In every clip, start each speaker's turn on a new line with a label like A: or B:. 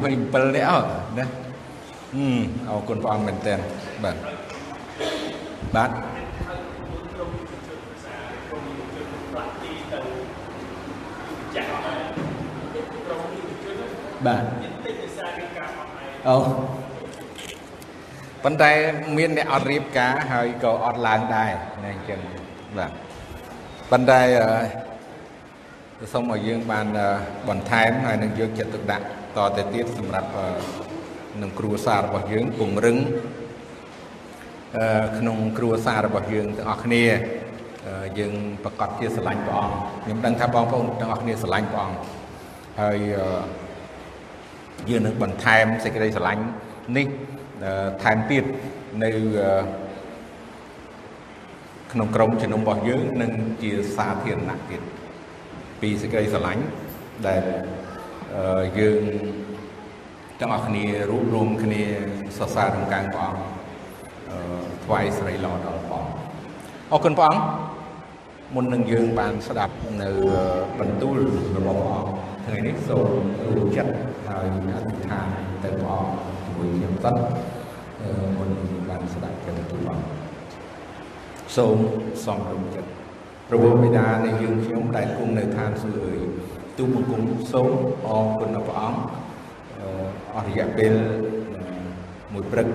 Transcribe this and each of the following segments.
A: 27នាក់ណាអឺអរគុណព្រះអង្គមែនទែនបាទបាទបាទអូប៉ុន្តែមានអ្នកអត់រៀបការហើយក៏អត់ឡើងដែរណាអញ្ចឹងបាទប៉ុន្តែសូមឲ្យយើងបានបន្ថែមហើយនឹងយកចិត្តទុកដាក់ តទៅទៀតសម្រាប់នឹងគ្រួសាររបស់យើងពង្រឹងក្នុងគ្រួសាររបស់យើងទាំងអស់គ្នាយើងប្រកាសជាស្រឡាញ់ព្រះអង្គខ្ញុំដឹងថាបងប្អូនទាំងអស់គ្នាស្រឡាញ់ព្រះអង្គហើយយើងនឹងបន្ថែមសេចក្តីស្រឡាញ់នេះថែមទៀតនៅក្នុងក្រុមជំនុំរបស់យើងនិងជាសាធារណៈទៀតពីសេចក្តីស្រឡាញ់ដែល យើងទាំងអស់គ្នារួបរวมគ្នាសរសើររំកាំងព្រះអង្គថ្វាយសិរីល្អដល់ព្រះអង្គអរគុណព្រះអង្គមុននឹងយើងបានស្ដាប់នៅបន្ទូលរបស់ព្រះអង្គថ្ងៃនេះសូមរួមចិត្តហើយអធិដ្ឋានទៅព្រះអង្គជាមួយខ្ញុំសិនមុននឹងបានស្ដាប់ព្រះបន្ទូលព្រះអង្គសូមសំរុំចិត្តព្រះបិតានៃយើងខ្ញុំដែលគង់នៅឋានសួគ៌អើយ ទូបង្គំសូមអរគុណដល់ព្រះអង្គអស់រយៈពេលមួយព្រឹក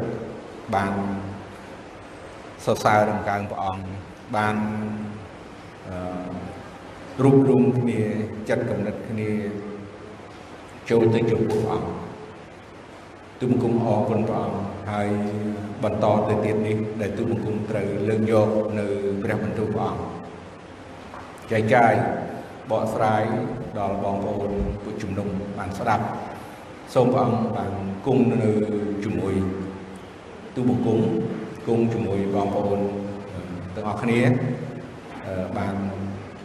A: បានសរសើររំកើងព្រះអង្គបានរួបរวมគ្នាចិត្តកំណត់គ្នាចូលទៅចំពោះព្រះអង្គទូបង្គំអរគុណព្រះអង្គហើយបន្តទៅទៀតនេះដែលទូបង្គំត្រូវលើកយកនៅព្រះបន្ទូលព្រះអង្គចែកចាយ បកស្រាយដល់បងប្អូនពុជជំនុំបានស្ដាប់សូមព្រះអង្គបានគង់នៅជាមួយទូបង្គំគង់ជាមួយបងប្អូនទាំងអស់គ្នាបាន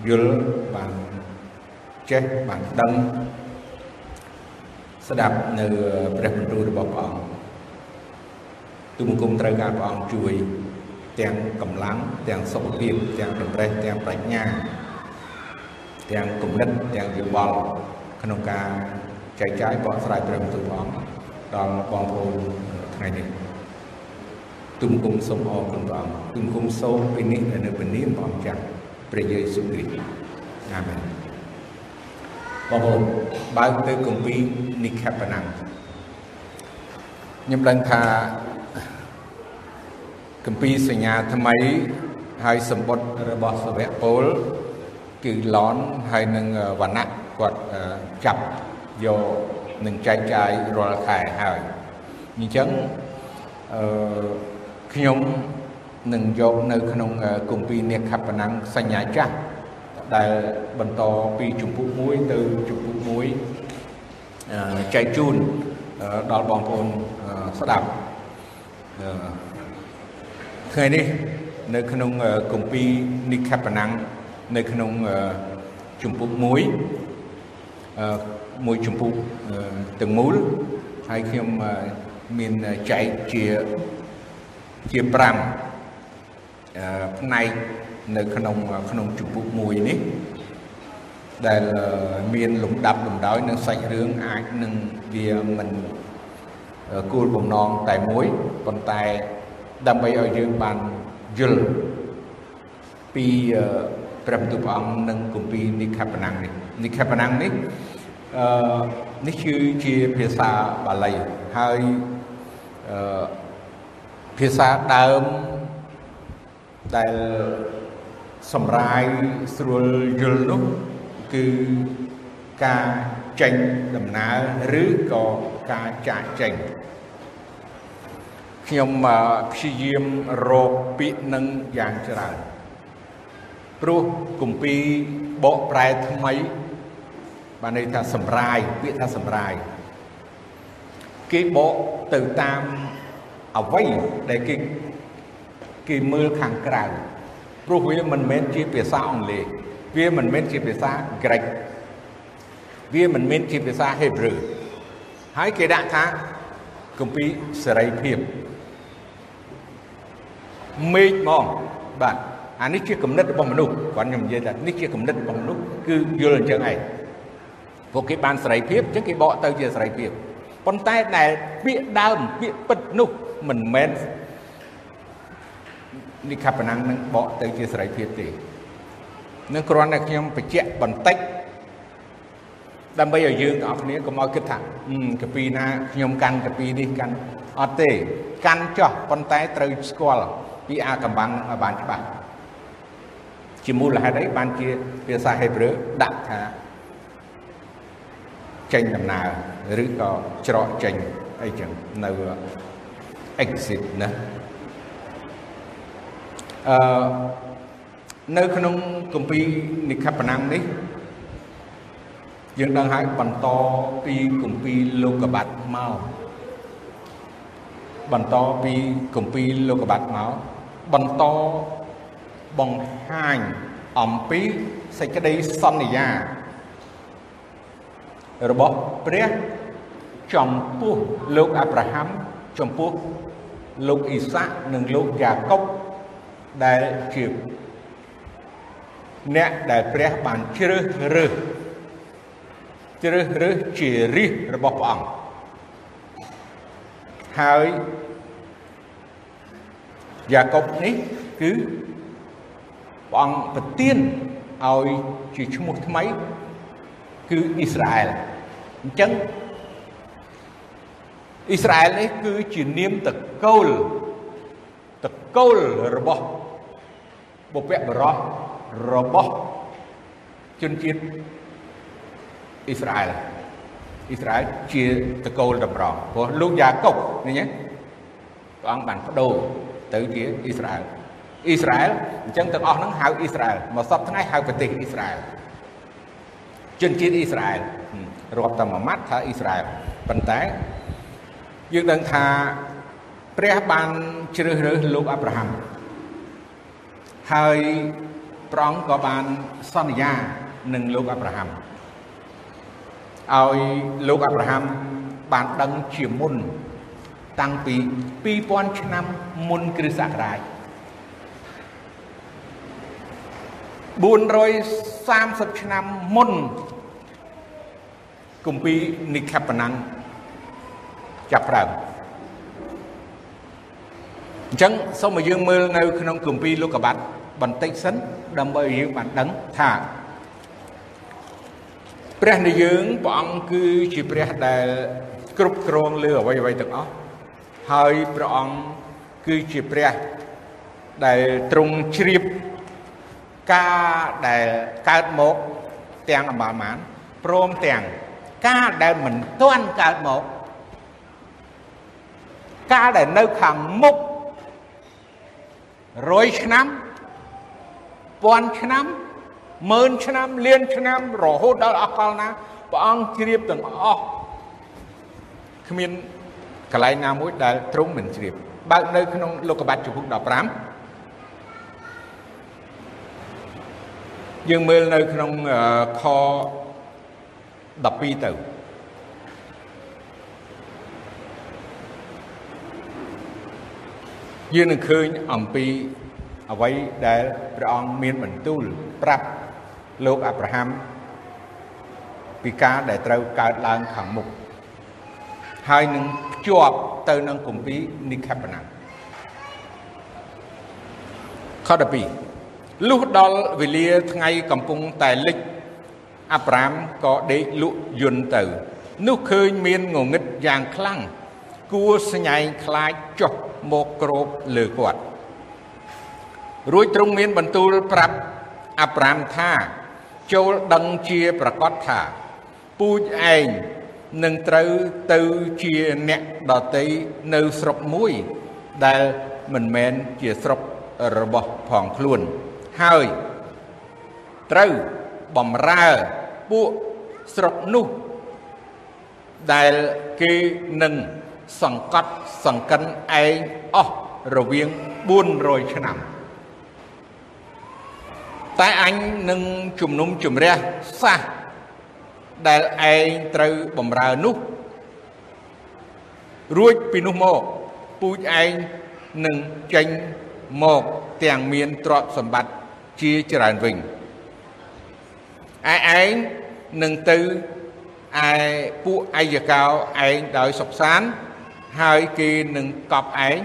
A: យល់បានចេះបានដឹងស្ដាប់នៅព្រះបន្ទូលរបស់ព្រះអង្គទូបង្គំត្រូវការព្រះអង្គជួយទាំងកម្លាំងទាំងសុខភាពទាំងតម្រេះទាំងប្រាជ្ញា ទាំងគំនិតទាំងយោបល់ក្នុងការចែកចាយបកស្រាយព្រះបន្ទូលព្រះអង្គដល់បងប្អូនថ្ងៃនេះទុំគុំសូមអរគុណព្រះអង្គទុំគុំសូមពីនេះនៅព្រះនាមព្រះអង្គចាស់ព្រះយេស៊ូវគ្រីស្ទអាមែនបងប្អូនបើកទៅគម្ពីរនិខបណាំងខ្ញុំដឹងថាគម្ពីរសញ្ញាថ្មីហើយសម្បត្តិរបស់សាវកពល គឺឡនហើយនឹងវណ្ណៈគាត់ចាប់យកនឹងចែកចាយរាល់ខែហើយអញ្ចឹងអឺខ្ញុំនឹងយកនៅក្នុងគម្ពីរនេខបណាំងសញ្ញាចាស់ដែលបន្តពីជំពូក1ទៅជំពូក1ចែកជូនដល់បងប្អូនស្ដាប់ថ្ងៃនេះនៅក្នុងគម្ពីរនិខបណាំង នៅក្នុងជំពូក1មួយជំពូកទាំងមូលហើយខ្ញុំមានចែកជាជា5ផ្នែកនៅក្នុងក្នុងជំពូក1នេះដែលមានលំដាប់លំដោយនឹងសាច់រឿងអាចនឹងវាមិនគោលបំណងតែមួយប៉ុន្តែដើម្បីឲ្យយើងបានយល់ពី ព្រះបន្ទូលព្រះអង្គនិងគម្ពីរនិខបណាំងនេះនិខបណាំងនេះអឺនេះគឺជាភាសាបាលីហើយអឺភាសាដើមដែលសម្រាយស្រួលយល់នោះគឺការចេញដំណើរឬក៏ការចាក់ចេញខ្ញុំព្យាយាមរកពាក្យនឹងយ៉ាងច្រើន ព្រោះគម្ពីរបកប្រែថ្មី បានន័យថាសម្រាយពាក្យថាសម្រាយគេបកទៅតាមអ្វីដែលគេគេមើលខាងក្រៅព្រោះវាមិនមែនជាភាសាអង់គ្លេសវាមិនមែនជាភាសាក្រិកវាមិនមែនជាភាសាហេប្រឺហើយគេដាក់ថាគម្ពីរសេរីភាពមេឃមកបាទ អានេះជាគំនិតរបស់មនុស្សគាត់ខ្ញុំនិយាយថានេះជាគំនិតរបស់មនុស្សគឺយល់អញ្ចឹងឯងពួកគេបានសេរីភាពអញ្ចឹងគេបកទៅជាសេរីភាពប៉ុន្តែដែលពាក្យដើមពាក្យពិតនោះមិនមែននិខបណាំងនឹងបកទៅជាសេរីភាពទេនឹងគ្រាន់តែខ្ញុំបញ្ជាក់បន្តិចដើម្បីឲ្យយើងទាំងអស់គ្នាកុំឲ្យគិតថាកាពីណាខ្ញុំកាន់កាពីនេះកាន់អត់ទេកាន់ចោះប៉ុន្តែត្រូវស្គាល់ពីអាកំបាំងឲ្យបានច្បាស់ ជាមូលហេតុអីបានជាភាសាហេប្រឺដាក់ថាចេញដំណើរឬក៏ច្រកចេញអីចឹងនៅ exit ណាអឺនៅក្នុងគម្ពីរនិខបណាំងនេះយើងដឹងហើយបន្តពីគម្ពីរលោកបាត់មកបន្តពីគម្ពីរលោកបាត់មកបន្ត បង្ហាញអំពីសេចក្តីសន្យារបស់ព្រះចំពោះលោកអាប់រ៉ាហាំចំពោះលោកអ៊ីសាក់និងលោកយ៉ាកុបដែលជាអ្នកដែលព្រះបានជ្រើសរើសជ្រើសរើសជារាជរបស់ព្រះអង្គហើយយ៉ាកុបនេះគឺ ព្រះអង្គប្រទានឲ្យជាឈ្មោះថ្មីគឺអ៊ីស្រាអែលអញ្ចឹងអ៊ីស្រាអែលនេះគឺជានាមតកូលតកូលរបស់បុព្វបុរសរបស់ជនជាតិអ៊ីស្រាអែលអ៊ីស្រាអែលជាតកូលតម្រងព្រោះលោកយ៉ាកុបនេះណាព្រះអង្គបានបដូរទៅជាអ៊ីស្រាអែល អ៊ីស្រាអែលអញ្ចឹងទាំងអស់ហ្នឹងហៅអ៊ីស្រាអែលមកសពថ្ងៃហៅប្រទេសអ៊ីស្រាអែលជនជាតិអ៊ីស្រាអែលរាប់តែមួយម៉ាត់ថាអ៊ីស្រាអែលប៉ុន្តែយើងដឹងថាព្រះបានជ្រើសរើសលោកអាប់រ៉ាហាំហើយព្រះអង្គក៏បានសន្យានឹងលោកអាប់រ៉ាហាំឲ្យលោកអាប់រ៉ាហាំបានដឹងជាមុន តាំងពី2000ឆ្នាំមុនគ្រិស្តសករាជ 430ឆ្នាំមុនគម្ពីរនិខបណាំងចាប់ផ្ដើមអញ្ចឹងសូមឲ្យយើងមើលនៅ ក្នុងគម្ពីរលោកកបាត់បន្តិចសិនដើម្បីឲ្យយើងបានដឹងថាព្រះនៃយើងព្រះអង្គគឺជាព្រះដែលគ្រប់គ្រងលើអ្វីអ្វីទាំងអស់ហើយព្រះអង្គគឺជាព្រះដែលទ្រង់ជ្រាប ការដែលកើតមកទាំងអបាលមានព្រមទាំងការដែលមិនទាន់កើតមកការដែលនៅខាងមុខ100ឆ្នាំ1000ឆ្នាំម៉ឺនឆ្នាំលានឆ្នាំរហូតដល់អកលណាព្រះអង្គជ្រាបទាំងអស់គ្មានកន្លែងណាមួយដែលទ្រង់មិនជ្រាបបើកនៅក្នុងលោកបាត់ជំពូក15 យើងមើលនៅក្នុងខ12ទៅយើងនឹងឃើញអំពីអ្វីដែលព្រះអង្គមានបន្ទូលប្រាប់លោកអាប់រ៉ាហាំពីការដែលត្រូវកើតឡើងខាងមុខហើយនឹងភ្ជាប់ទៅនឹងគម្ពីរនិខបណាខ12 លុះដល់វេលាថ្ងៃកំពុងតែលិចអាប់រ៉ាមក៏ដេកលក់យន្តទៅ នោះឃើញមានងងឹតយ៉ាងខ្លាំងគួស្ញែងខ្លាចចុះមកគ្របលើគាត់រួចទ្រង់មានបន្ទូលប្រាប់អាប់រ៉ាមថា ចូលដឹងជាប្រកាសថាពូជឯងនឹងត្រូវទៅជាអ្នកដតីនៅស្រុកមួយ ដែលមិនមែនជាស្រុករបស់ផងខ្លួន ហើយត្រូវបំរើពួកស្រុកនោះដែលគេនឹងសង្កត់សង្កិនឯងអស់រវាង400ឆ្នាំតែអញនឹងជំនុំជម្រះសះដែលឯងត្រូវបំរើនោះរួចពីនោះមកពូជឯងនឹងចេញមកទាំងមានទ្រព្យសម្បត្តិ ជាច្រើនវិញឯឯងនឹងទៅឯពួកអាយកោឯងដោយសុខសានហើយគេនឹងកប់ឯង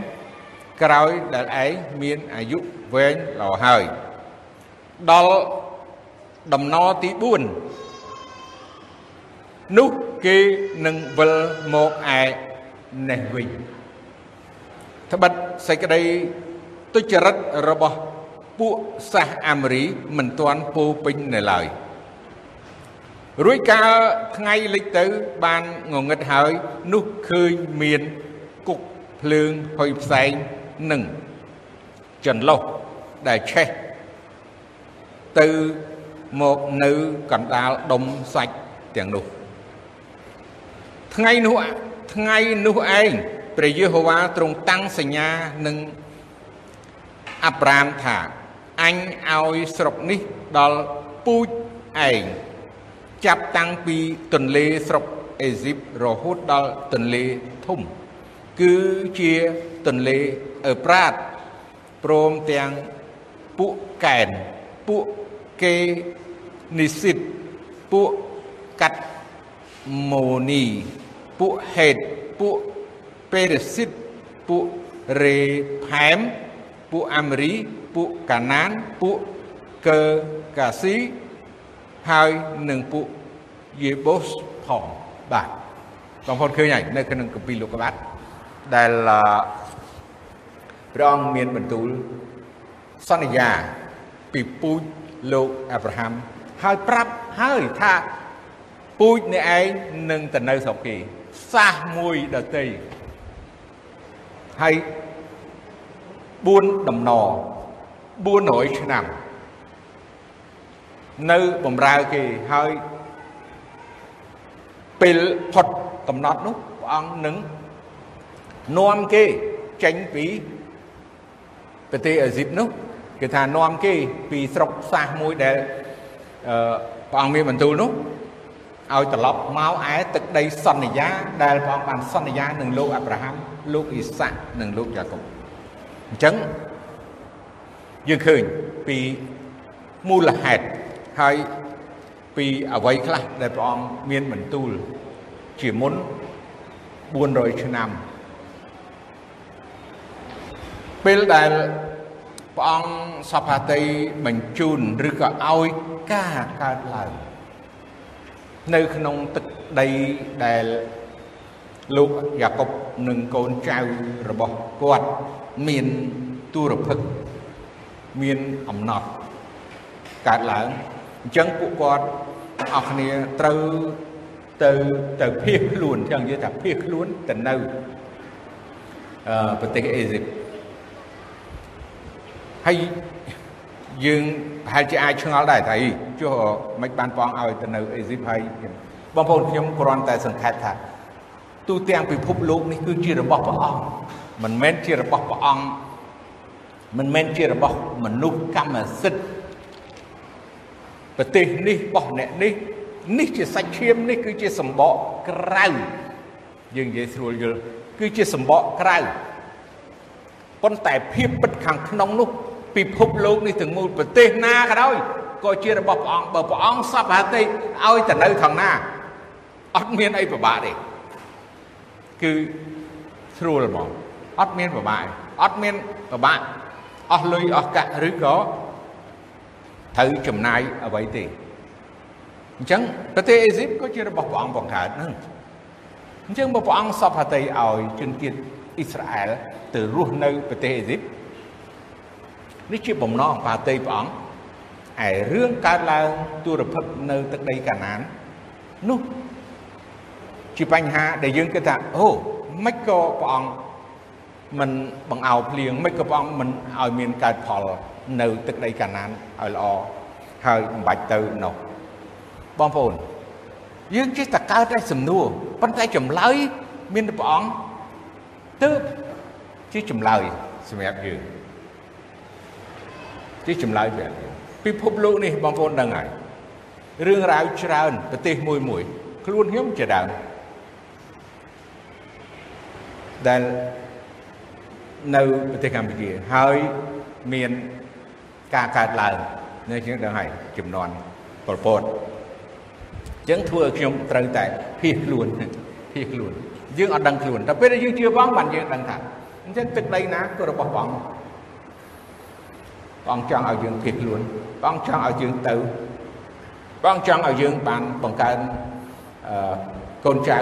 A: ក្រោយដែលឯងមានអាយុវែងល្អហើយដល់ដំណរទី4នោះគេនឹងវិលមកឯនេះវិញត្បិតសេចក្តីទុច្ចរិតរបស់ ពួកសាសអាមេរីមិនទាន់ពោពេញនៅឡើយរួចកាលថ្ងៃលិចទៅ បានងងឹតហើយនោះឃើញមានគុកភ្លើងហុយផ្សែងនឹងចន្លោះដែលឆេះទៅមកនៅកណ្ដាលដុំសាច់ទាំងនោះ ថ្ងៃនោះថ្ងៃនោះឯងព្រះយេហូវ៉ាទ្រង់តាំងសញ្ញានឹងអាប់រ៉ាមថា អញឲ្យស្រុកនេះដល់ពូជឯងចាប់តាំងពីទន្លេស្រុកអេស៊ីបរហូតដល់ទន្លេធំ គឺជាទន្លេអឺប្រាតព្រមទាំងពួកកែនពួកគេនិសិតពួកកាត់ម៉ូនីពួកហេតពួកពេរសិតពួករេផែមពួកអាមេរី ពួកកាណានពួកកើកាស៊ីហើយនឹងពួកយេបូសផងបាទបងប្អូនឃើញហើយនៅក្នុងកាពីលោកកបាត់ដែលព្រះអង្គមានបន្ទូលសន្យាពីពូជលោកអាប់រ៉ាហាំហើយប្រាប់ហើយថាពូជនេះឯងនឹងទៅនៅស្រុកគេសាសមួយដតីហើយ4ដំណ 400ឆ្នាំនៅបំរើគេហើយពេលផុតកំណត់នោះព្រះអង្គនឹងនាំគេចេញពីប្រទេសអេស៊ីបនោះគេថានាំគេពីស្រុកសាសមួយដែលអឺព្រះអង្គមានបន្ទូលនោះឲ្យត្រឡប់មកឯទឹកដីសន្យា ដែលព្រះអង្គបានសន្យានឹងលោកអាប់រ៉ាហាំលោកអ៊ីសាក់និងលោកយ៉ាកុបអញ្ចឹង យើងឃើញពីមូលហេតុហើយពីអវ័យខ្លះដែលព្រះអង្គមានបន្ទូលជាមុន400ឆ្នាំពេលដែលព្រះអង្គសផាតីបញ្ជូនឬក៏ឲ្យការកើតឡើងនៅក្នុងទឹកដីដែលលោកយ៉ាកុបនិងកូនចៅរបស់គាត់មានទូរភឹក មានអំណត់កើតឡើងអញ្ចឹងពួកគាត់អស់គ្នាត្រូវទៅទៅភៀសខ្លួនចឹងនិយាយថាភៀសខ្លួនទៅនៅអឺប្រទេសអេស៊ីបហើយយើងប្រហែលជាអាចឆ្ងល់ដែរថាចុះមិនបានព្រះអង្គឲ្យទៅនៅអេស៊ីបហើយបងប្អូនខ្ញុំគ្រាន់តែសង្ខេបថាទូទាំងពិភពលោកនេះគឺជារបស់ព្រះអង្គមិនមែនជារបស់ព្រះអង្គ មិនមែនជារបស់មនុស្សកម្មសិទ្ធិប្រទេសនេះរបស់អ្នកនេះនេះជាសាច់ឈាមនេះគឺជាសម្បកក្រៅយើងនិយាយស្រួលយល់គឺជាសម្បកក្រៅប៉ុន្តែភាពពិតខាងក្នុងនោះពិភពលោកនេះទាំងមូលប្រទេសណាក៏ដោយក៏ជារបស់ព្រះអង្គបើព្រះអង្គសពហតិឲ្យទៅនៅខាងណាអត់មានអីពិបាកទេគឺស្រួលហ្មងអត់មានពិបាកអត់មានពិបាក អស់លុយអស់កាក់ឬក៏ត្រូវចំណាយអ្វីទេអញ្ចឹងប្រទេសអេស៊ីបក៏ជារបស់ព្រះអង្គបង្កើតហ្នឹងអញ្ចឹងបើព្រះអង្គសពហតីឲ្យជនជាតិអ៊ីស្រាអែលទៅរស់នៅប្រទេសអេស៊ីបនេះជាបំណងបាតីព្រះអង្គឯរឿងកើតឡើងទូរភិកនៅទឹកដីកាណាននោះជាបញ្ហាដែលយើងគិតថាអូមិនក៏ព្រះអង្គ មិនបង្អោភ្លៀងមិនក៏ព្រះអង្គមិនឲ្យមានកើតផល នៅទឹកដីកាណានឲ្យល្អហើយបំបាច់ទៅនោះបងប្អូនយើងចេះតែកើតតែសំណួរប៉ុន្តែចម្លើយមានព្រះអង្គទើបជាចម្លើយសម្រាប់យើងជាចម្លើយប្រាប់ពិភពលោកនេះបងប្អូនដឹងហើយរឿងរ៉ាវច្រើនប្រទេសមួយមួយ ខ្លួនខ្ញុំជាដើមដែល នៅប្រទេសកម្ពុជាហើយមានការកើតឡើងនៅជាងដឹងហើយចំនួនប្រពតចឹងធ្វើឲ្យខ្ញុំត្រូវតែភៀសខ្លួនភៀសខ្លួនយើងអត់ដឹងខ្លួនតែពេលដែលយើងជឿបងបានយើងដឹងថាអញ្ចឹងទឹកដីណាក៏របស់បងបងចង់ឲ្យយើងភៀសខ្លួនបងចង់ឲ្យយើងទៅបងចង់ឲ្យយើងបានបង្កើនអឺកូនចៅ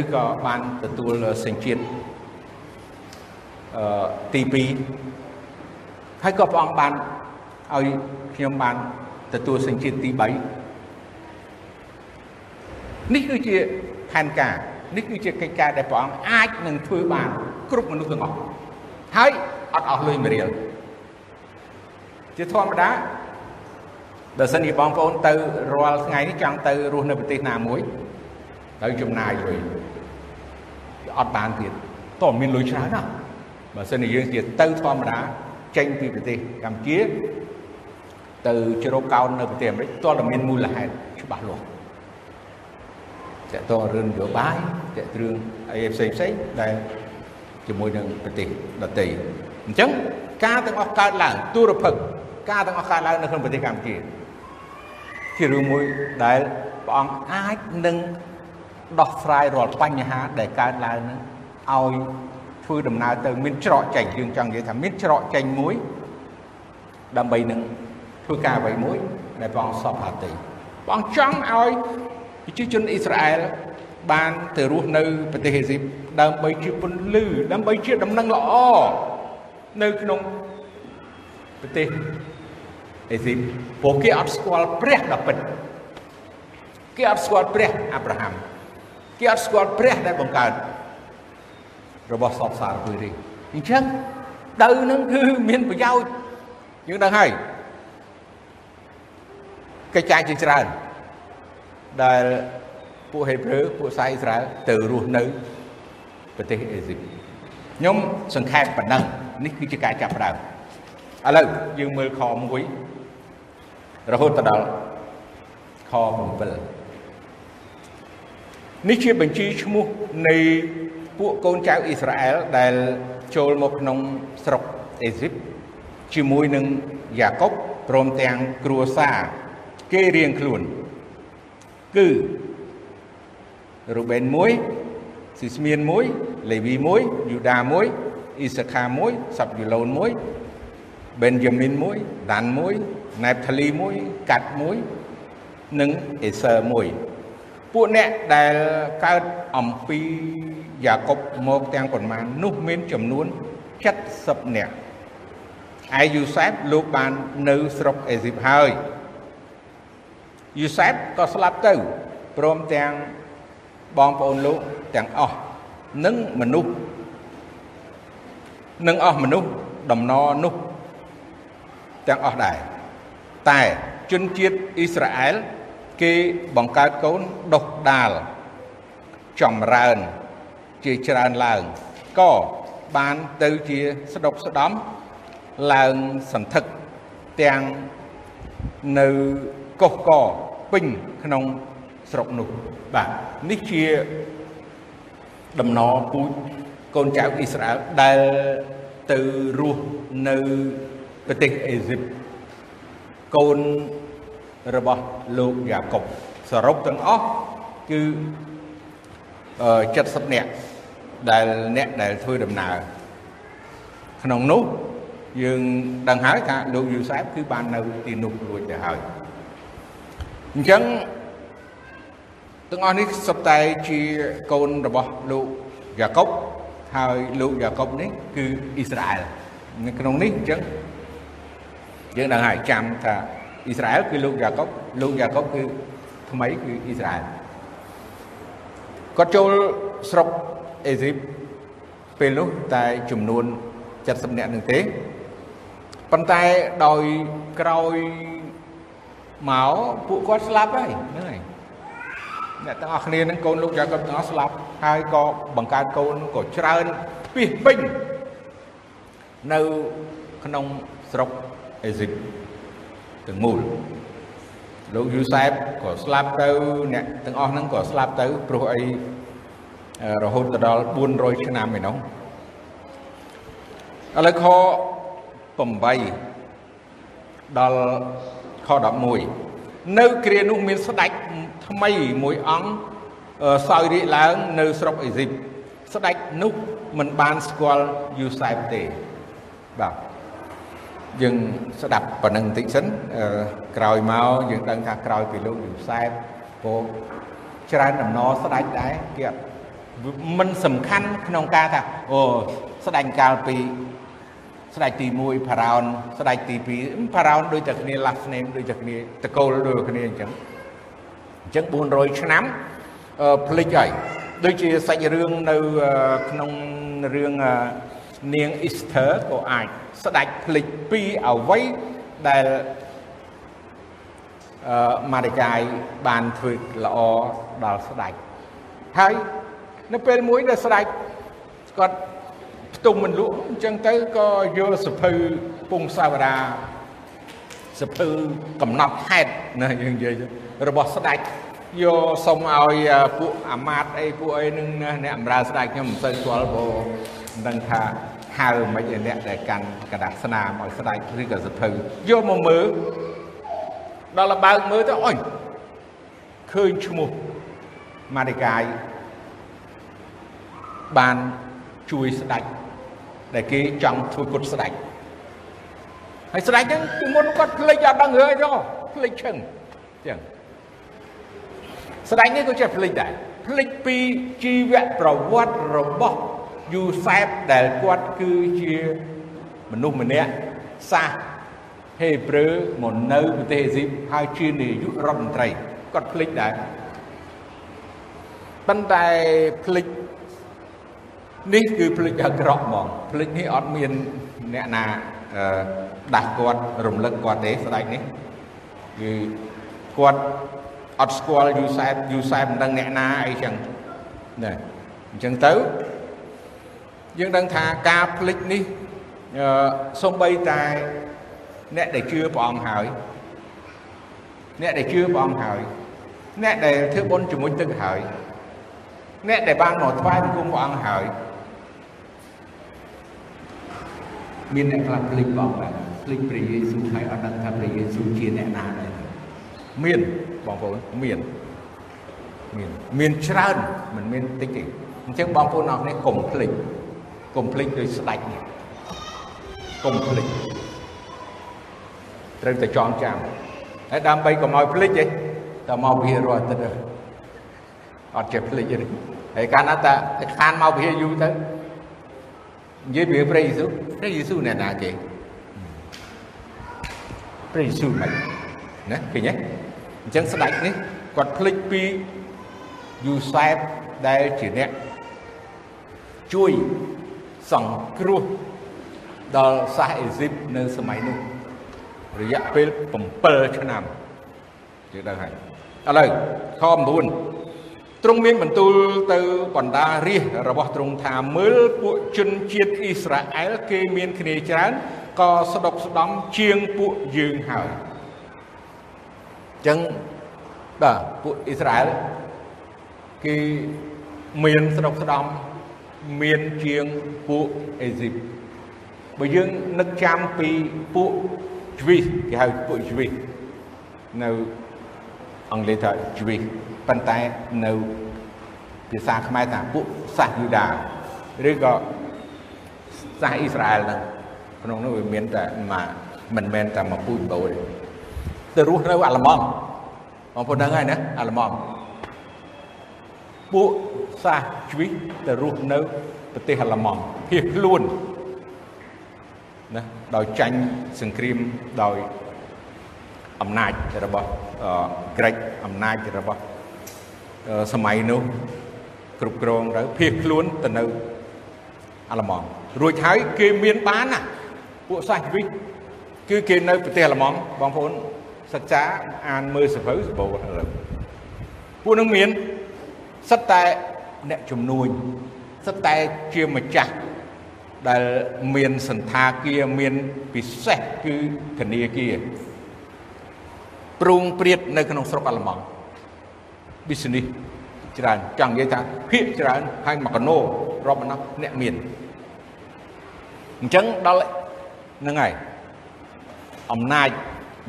A: ឬក៏បានទទួលសញ្ជាតិអឺ ទី2ហើយក៏ព្រះអង្គបានឲ្យខ្ញុំបានទទួលសញ្ជាតិទី3នេះគឺជាផែនការនេះគឺជាកិច្ចការដែលព្រះអង្គអាចនឹងធ្វើបានគ្រប់មនុស្សទាំងអស់ហើយអត់អស់លុយមួយរៀលជាធម្មតាបើសិនជាបងប្អូនទៅរាល់ថ្ងៃនេះចង់ទៅរស់នៅប្រទេសណាមួយទៅចំណាយលុយអត់បានទៀតតើមានលុយច្រើនណាស់ បើសិនជាយើងជាទៅធម្មតាចេញពីប្រទេសកម្ពុជាទៅជ្រកកោននៅប្រទេសអាមេរិកតើតែមានមូលហេតុច្បាស់លាស់តកតងរឿងនយោបាយតករឿងអីផ្សេងផ្សេងដែលជាមួយនឹងប្រទេសដទៃអញ្ចឹងការទាំងអស់កើតឡើងទូរភឹកការទាំងអស់កើតឡើងនៅក្នុងប្រទេសកម្ពុជាជារឿងមួយដែលព្រះអង្គអាចនឹងដោះស្រាយរាល់បញ្ហាដែលកើតឡើងនឹងឲ្យ ធ្វើដំណើរទៅមានច្រកចេញយើងចង់និយាយថាមានច្រកចេញមួយដើម្បីនឹងធ្វើការអ្វីមួយដែលព្រះអង្គសពហាទីព្រះអង្គចង់ឲ្យប្រជាជនអ៊ីស្រាអែលបានទៅរស់នៅប្រទេសអេស៊ីបដើម្បីជាពន្លឺដើម្បីជាដំណឹងល្អនៅក្នុងប្រទេសអេស៊ីបព្រោះគេអត់ស្គាល់ព្រះដ៏ពិតគេអត់ស្គាល់ព្រះអាប់រ៉ាហាំគេអត់ស្គាល់ព្រះដែលបង្កើត របស់សពសារពុយរីអញ្ចឹងទៅនឹងគឺមានប្រយោជន៍យើងដឹងហើយកិច្ចការជាច្រើនដែលពួកហេប្រឺពួកសាយអ៊ីស្រាអែលទៅរស់នៅប្រទេសអេស៊ីបខ្ញុំសង្ខេបប៉ុណ្ណឹងនេះគឺជាការចាប់ផ្ដើមឥឡូវយើងមើលខ1រហូតដល់ខ7នេះជាបញ្ជីឈ្មោះនៃ ពួកកូនចៅអ៊ីស្រាអែលដែលចូលមកក្នុងស្រុកអេស៊ីបជាមួយនឹងយ៉ាកុបព្រមទាំងគ្រួសារគេរៀងខ្លួន គឺរូបេន1ស៊ីស្មៀន1លេវី1យូដា1អ៊ីសាខា1សាប់យូឡូន1បេនយ៉ាមីន1ដាន1ណេបថាលី1កាត់1និងអេសឺ1ពួកអ្នកដែលកើតអំពី យ៉ាកុបមកទាំងប៉ុន្មាននោះមានចំនួន70នាក់ឯយូសែបលោកបាននៅស្រុកអេស៊ីបហើយយូសែបក៏ស្លាប់ទៅព្រមទាំងបងប្អូនលោកទាំងអស់និងមនុស្សនិងអស់មនុស្សដំណរនោះទាំងអស់ដែរតែជនជាតិអ៊ីស្រាអែលគេបង្កើតកូនដុះដាលចម្រើន ជាច្រើនឡើងក៏បានទៅជាស្ដុកស្ដំឡើងសន្ធឹកទាំងនៅកុះកពេញក្នុងស្រុកនោះបាទនេះជាដំណរពូជកូនចៅអ៊ីស្រាអែលដែលទៅរស់នៅប្រទេសអេស៊ីបកូនរបស់លោកយ៉ាកុបសរុបទាំងអស់គឺ70នាក់ ដែលអ្នកដែលធ្វើដំណើរក្នុងនោះយើងដឹងហើយថាលោកយូសែបគឺបាននៅទីនោះរួចទៅហើយអញ្ចឹងទាំងអស់នេះសុទ្ធតែជាកូនរបស់លោកយ៉ាកុបហើយលោកយ៉ាកុបនេះគឺអ៊ីស្រាអែលនៅក្នុងនេះអញ្ចឹងយើងដឹងហើយចាំថាអ៊ីស្រាអែលគឺលោកយ៉ាកុបលោកយ៉ាកុបគឺថ្មីគឺអ៊ីស្រាអែលគាត់ចូលស្រុក អេស៊ីបពេលនោះតែចំនួន70នាក់នឹងទេប៉ុន្តែដោយក្រោយមកពួកគាត់ស្លាប់ហើយហ្នឹងហើយអ្នកទាំងអស់គ្នានឹងកូនលោកយ៉ាកុបទាំងអស់ស្លាប់ហើយក៏បង្កើតកូនក៏ច្រើនពីសពេញនៅក្នុងស្រុកអេស៊ីបទាំងមូលលោកយូសែបក៏ស្លាប់ទៅអ្នកទាំងអស់ហ្នឹងក៏ស្លាប់ទៅព្រោះអី រហូតដល់400ឆ្នាំឯនោះឥឡូវខ8ដល់ខ11នៅគ្រានោះមានស្ដេចថ្មីមួយអង្គសោយរាជឡើងនៅស្រុកអេស៊ីបស្ដេចនោះមិនបានស្គាល់យូសែបទេបាទយើងស្ដាប់ប៉ុណ្្នឹងបន្តិចសិនក្រោយមកយើងដឹងថាក្រោយពីលោកយូសែបពោច្រើនដំណរស្ដាច់ដែរគេ មិនសំខាន់ក្នុងការថាអូស្ដាច់កាលពីស្ដេចទី1ផារ៉ោនស្ដេចទី2ផារ៉ោនដូចតែគ្នា last name ដូចតែគ្នាតកូលដូចគ្នាអញ្ចឹងអញ្ចឹង400ឆ្នាំផ្លិចហើយដូចជាសាច់រឿងនៅក្នុងរឿងនាង Easter ក៏អាចស្ដាច់ផ្លិចពីអ្វីដែលអឺម៉ារិកាយបានធ្វើល្អដល់ស្ដាច់ហើយ នៅពេលមួយដែលស្ដាច់គាត់ផ្ទុំមិនលក់អញ្ចឹងទៅក៏យកសភៅពងសាវតាសភៅកំណត់ហេតុណាយើងនិយាយរបស់ស្ដាច់យកសុំឲ្យពួកអាម៉ាតអីពួកអីនឹងអ្នកអំរើស្ដេចខ្ញុំមិនសូវស្គាល់ព្រោះមិនដឹងថាហៅមិនឯអ្នកដែលកាន់กระดาษស្នាមឲ្យស្ដេចឬក៏សភៅយកមកមើលដល់លបើកមើលទៅអុយឃើញឈ្មោះម៉ារិកាយ បានជួយស្ដេចដែលគេចង់ធ្វើគុតស្ដេចហើយស្ដេចហ្នឹងពីមុនគាត់ភ្លេចអត់ដឹងរឿងអីទេភ្លេចឈឹងចឹងស្ដេចនេះក៏ចេះភ្លេចដែរភ្លេចពីជីវប្រវត្តិរបស់យូសែបដែលគាត់គឺជាមនុស្សម្នាក់សាសហេប្រឺមកនៅប្រទេសអេស៊ីបហើយជានាយករដ្ឋមន្ត្រីគាត់ភ្លេចដែរប៉ុន្តែភ្លេច នេះគឺភ្លេចអាក្រក់ហ្មងភ្លេចនេះអត់មានអ្នកណាដាស់គាត់រំលឹកគាត់ទេស្ដេចនេះគឺគាត់អត់ស្គាល់យូសែបយូសែបមិនដឹងអ្នកណាអីចឹងណាអញ្ចឹងទៅយើងដឹងថាការភ្លេចនេះសំបីតែអ្នកដែលជឿព្រះអង្គហើយអ្នកដែលជឿព្រះអង្គហើយអ្នកដែលធ្វើបុណ្យជាមួយទឹកហើយអ្នកដែលបានមកថ្វាយបង្គំព្រះអង្គហើយ មានអ្នកខ្លះភ្លេចព្រះអង្គដែរភ្លេចព្រះយេស៊ូវហើយអត់ដឹងថាព្រះយេស៊ូវជាអ្នកណាដែរមានបងប្អូនមានមានមានច្រើនមិនមានតិចទេអញ្ចឹងបងប្អូនអរគ្នាកុំភ្លេចកុំភ្លេចដោយស្ដាច់នេះកុំភ្លេចត្រូវតែចងចាំហើយដើម្បីកុំឲ្យភ្លេចទេតមកវិហាររាល់ទឹកអត់ចេះភ្លេចទេហើយកាលណាតាខានមកវិហារយូរទៅ និយាយពីព្រះយេស៊ូវព្រះយេស៊ូវអ្នកណាគេព្រះយេស៊ូវមិនណាឃើញទេអញ្ចឹងស្ដេចនេះគាត់ភ្លេចពីយូសែបដែលជាអ្នកជួយសង្គ្រោះដល់សាសអេស៊ីបនៅសម័យនោះរយៈពេល7ឆ្នាំយើងដឹងហើយឥឡូវខ9 ទ្រង់មានបន្ទូលទៅបណ្ដារាជរបស់ទ្រង់ថាមើលពួកជនជាតិអ៊ីស្រាអែលគេមានគ្នាច្រើនក៏ស្ដុកស្ដំជាងពួកយើងហើយចឹងបាទពួកអ៊ីស្រាអែលគឺមានស្រុកស្ដំមានជាងពួកអេស៊ីបបើយើងនឹកចាំពីពួកជ្វីសគេហៅពួកជ្វីសនៅអង់គ្លេសថាជ្វីស ប៉ុន្តែនៅភាសាខ្មែរថាពួកសាសយូដាឬក៏សាសអ៊ីស្រាអែលហ្នឹងក្នុងនោះវាមានតែមកមិនមែនតែមកពូជបោទេទៅរស់នៅអាល្លឺម៉ង់បងប្អូនដឹងហើយណាអាល្លឺម៉ង់ពួកសាសជ្វីសទៅរស់នៅប្រទេសអាល្លឺម៉ង់ភៀសខ្លួនណាដោយចាញ់សង្គ្រាមដោយអំណាចរបស់ក្រិចអំណាចរបស់ សម័យនោះគ្រប់គ្រងទៅភៀសខ្លួនទៅនៅអាល្លឺម៉ង់រួចហើយគេមានបានណាពួកសាសជ្វីសគឺគេនៅប្រទេសអាល្លឺម៉ង់បងប្អូនសិក្សាអានមើលសភៅសបោឥឡូវពួកនឹងមានសិតតែអ្នកជំនួញសិតតែជាម្ចាស់ដែលមានសន្តាគារមានពិសេសគឺធនាគារព្រួងព្រាតនៅក្នុងស្រុកអាល្លឺម៉ង់ business ច្រើនចង់និយាយថាភាគច្រើនហើយមកកណោរាប់បណ្ដោះអ្នកមានអញ្ចឹងដល់ហ្នឹងហើយអំណាច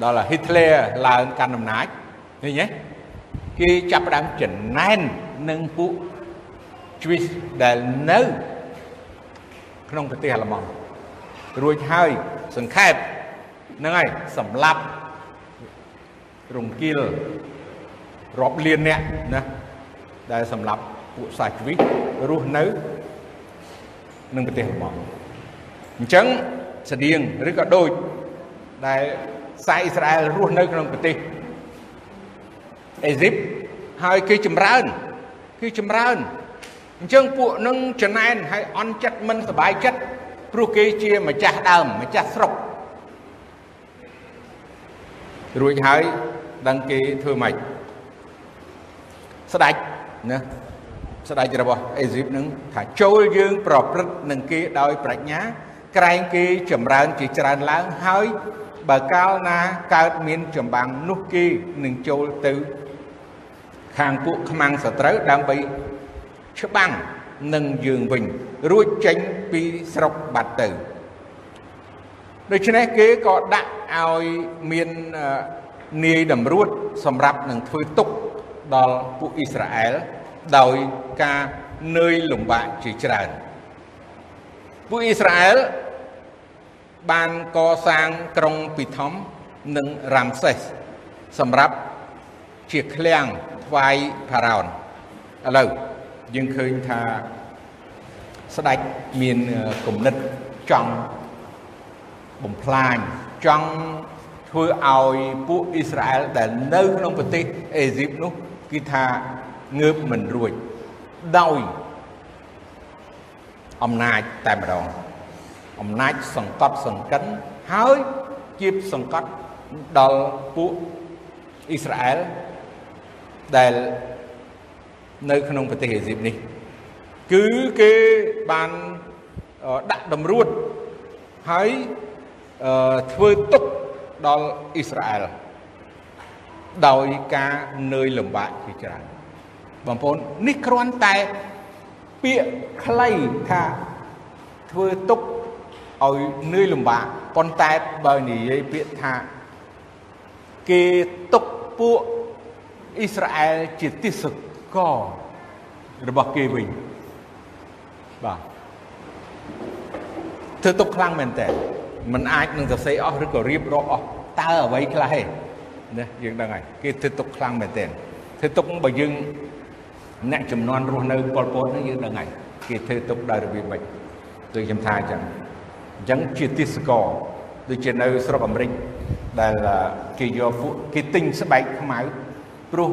A: ដល់ Hitler ឡើងកាន់អំណាចឃើញទេគេចាប់ផ្ដើមចំណែននឹងពួក Swiss ដែលនៅក្នុងប្រទេសអាល្លឺម៉ង់រួចហើយសង្ខេបហ្នឹងហើយសម្លាប់រង្គាល រាប់លានអ្នកណាដែលសម្លាប់ពួកសាជីវិតរស់នៅក្នុងប្រទេសអាល្លឺម៉ង់អញ្ចឹងស្តៀងឬក៏ដូចដែលសាយអ៊ីស្រាអែលរស់នៅក្នុងប្រទេសអេស៊ីបហើយគេចម្រើនគឺចម្រើនអញ្ចឹងពួកនឹងចំណែនហើយអន់ចិត្តមិនសบายចិត្តព្រោះគេជាម្ចាស់ដើមម្ចាស់ស្រុករួចហើយដឹងគេធ្វើម៉េច ស្ដេចណាស្ដេចរបស់អេស៊ីបនឹងថាចូលយើងប្រព្រឹត្តនឹងគេដោយប្រាជ្ញា ក្រែងគេចម្រើនជាច្រើនឡើងហើយបើកាលណាកើតមានចម្បាំងនោះគេនឹងចូលទៅខាងពួកខ្មាំងសត្រូវដើម្បីច្បាំងនឹងយើងវិញ រួចចេញពីស្រុកបាត់ទៅដូច្នេះគេក៏ដាក់ឲ្យមាននាយតម្រួតសម្រាប់នឹងធ្វើទុក ដល់ពួកអ៊ីស្រាអែលដោយការនឿយលំបាកជាច្រើនពួកអ៊ីស្រាអែលបានកសាងក្រុងពីធំនិងរ៉ាំសេសសម្រាប់ជាឃ្លាំងថ្វាយផារ៉ោនឥឡូវយើងឃើញថាស្ដេចមានគំនិតចង់បំផ្លាញចង់ធ្វើឲ្យពួកអ៊ីស្រាអែលដែលនៅក្នុងប្រទេសអេស៊ីបនោះ គឺថាងើបមិនរួចដោយអំណាចតែម្ដងអំណាចសង្កត់សង្កិនហើយជាសង្កត់ដល់ពួកអ៊ីស្រាអែលដែលនៅក្នុងប្រទេសអេស៊ីបនេះ គឺគេបានដាក់តម្រួតហើយធ្វើទុកដល់អ៊ីស្រាអែល ដោយការនឿយលំបាកជាច្រើនបងប្អូននេះគ្រាន់តែពាក្យខ្លីថាធ្វើទុកឲ្យនឿយលំបាកប៉ុន្តែបើនិយាយពាក្យថាគេទុកពួកអ៊ីស្រាអែលជាទេសករបស់គេវិញបាទធ្វើទុកខ្លាំងមែនតើมันអាចនឹងសរសេរអស់ឬក៏រៀបរាប់អស់តើអ្វីខ្លះទេ ណាយើងដឹងហើយគេធ្វើទុកខ្លាំងមែនតើធ្វើទុកបើយើងអ្នកចំនួនរស់នៅប៉ុលពតនេះយើងដឹងហើយគេធ្វើទុកដោយរបៀបម៉េចដូចខ្ញុំថាអញ្ចឹងអញ្ចឹងជាទេសកលដូចជានៅស្រុកអាមេរិកដែលគេយកពួកគេទិញស្បែកខ្មៅព្រោះ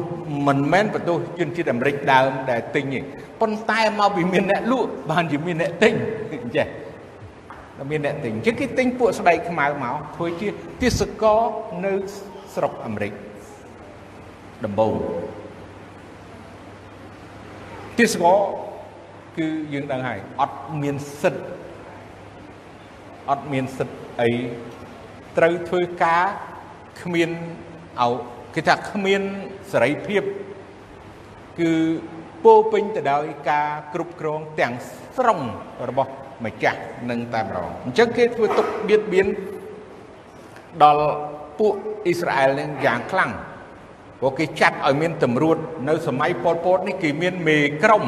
A: មិនមែនបន្ទោសជនជាតិអាមេរិកដើមដែលទិញទេប៉ុន្តែមកពីមានអ្នកលក់បានជាមានអ្នកទិញចេះតែមានអ្នកទិញអញ្ចឹងគេទិញពួកស្បែកខ្មៅមកធ្វើជាទេសកលនៅ ស្រុកអាមេរិកដំបូងទេសកលគឺយើងដឹងហើយអត់មានសិទ្ធអត់មានសិទ្ធអីត្រូវធ្វើការគ្មានឲ្យគេថាគ្មានសេរីភាពគឺពោពេញទៅដោយការគ្រប់គ្រងទាំងស្រុងរបស់ម្ចាស់នឹងតែម្ដងអញ្ចឹងគេធ្វើទុកបៀតបៀនដល់ ពួកអ៊ីស្រាអែលនឹងយ៉ាងខ្លាំងព្រោះគេចាត់ឲ្យមានតម្រួតនៅសម័យប៉ុលពតនេះគេមានមេក្រុម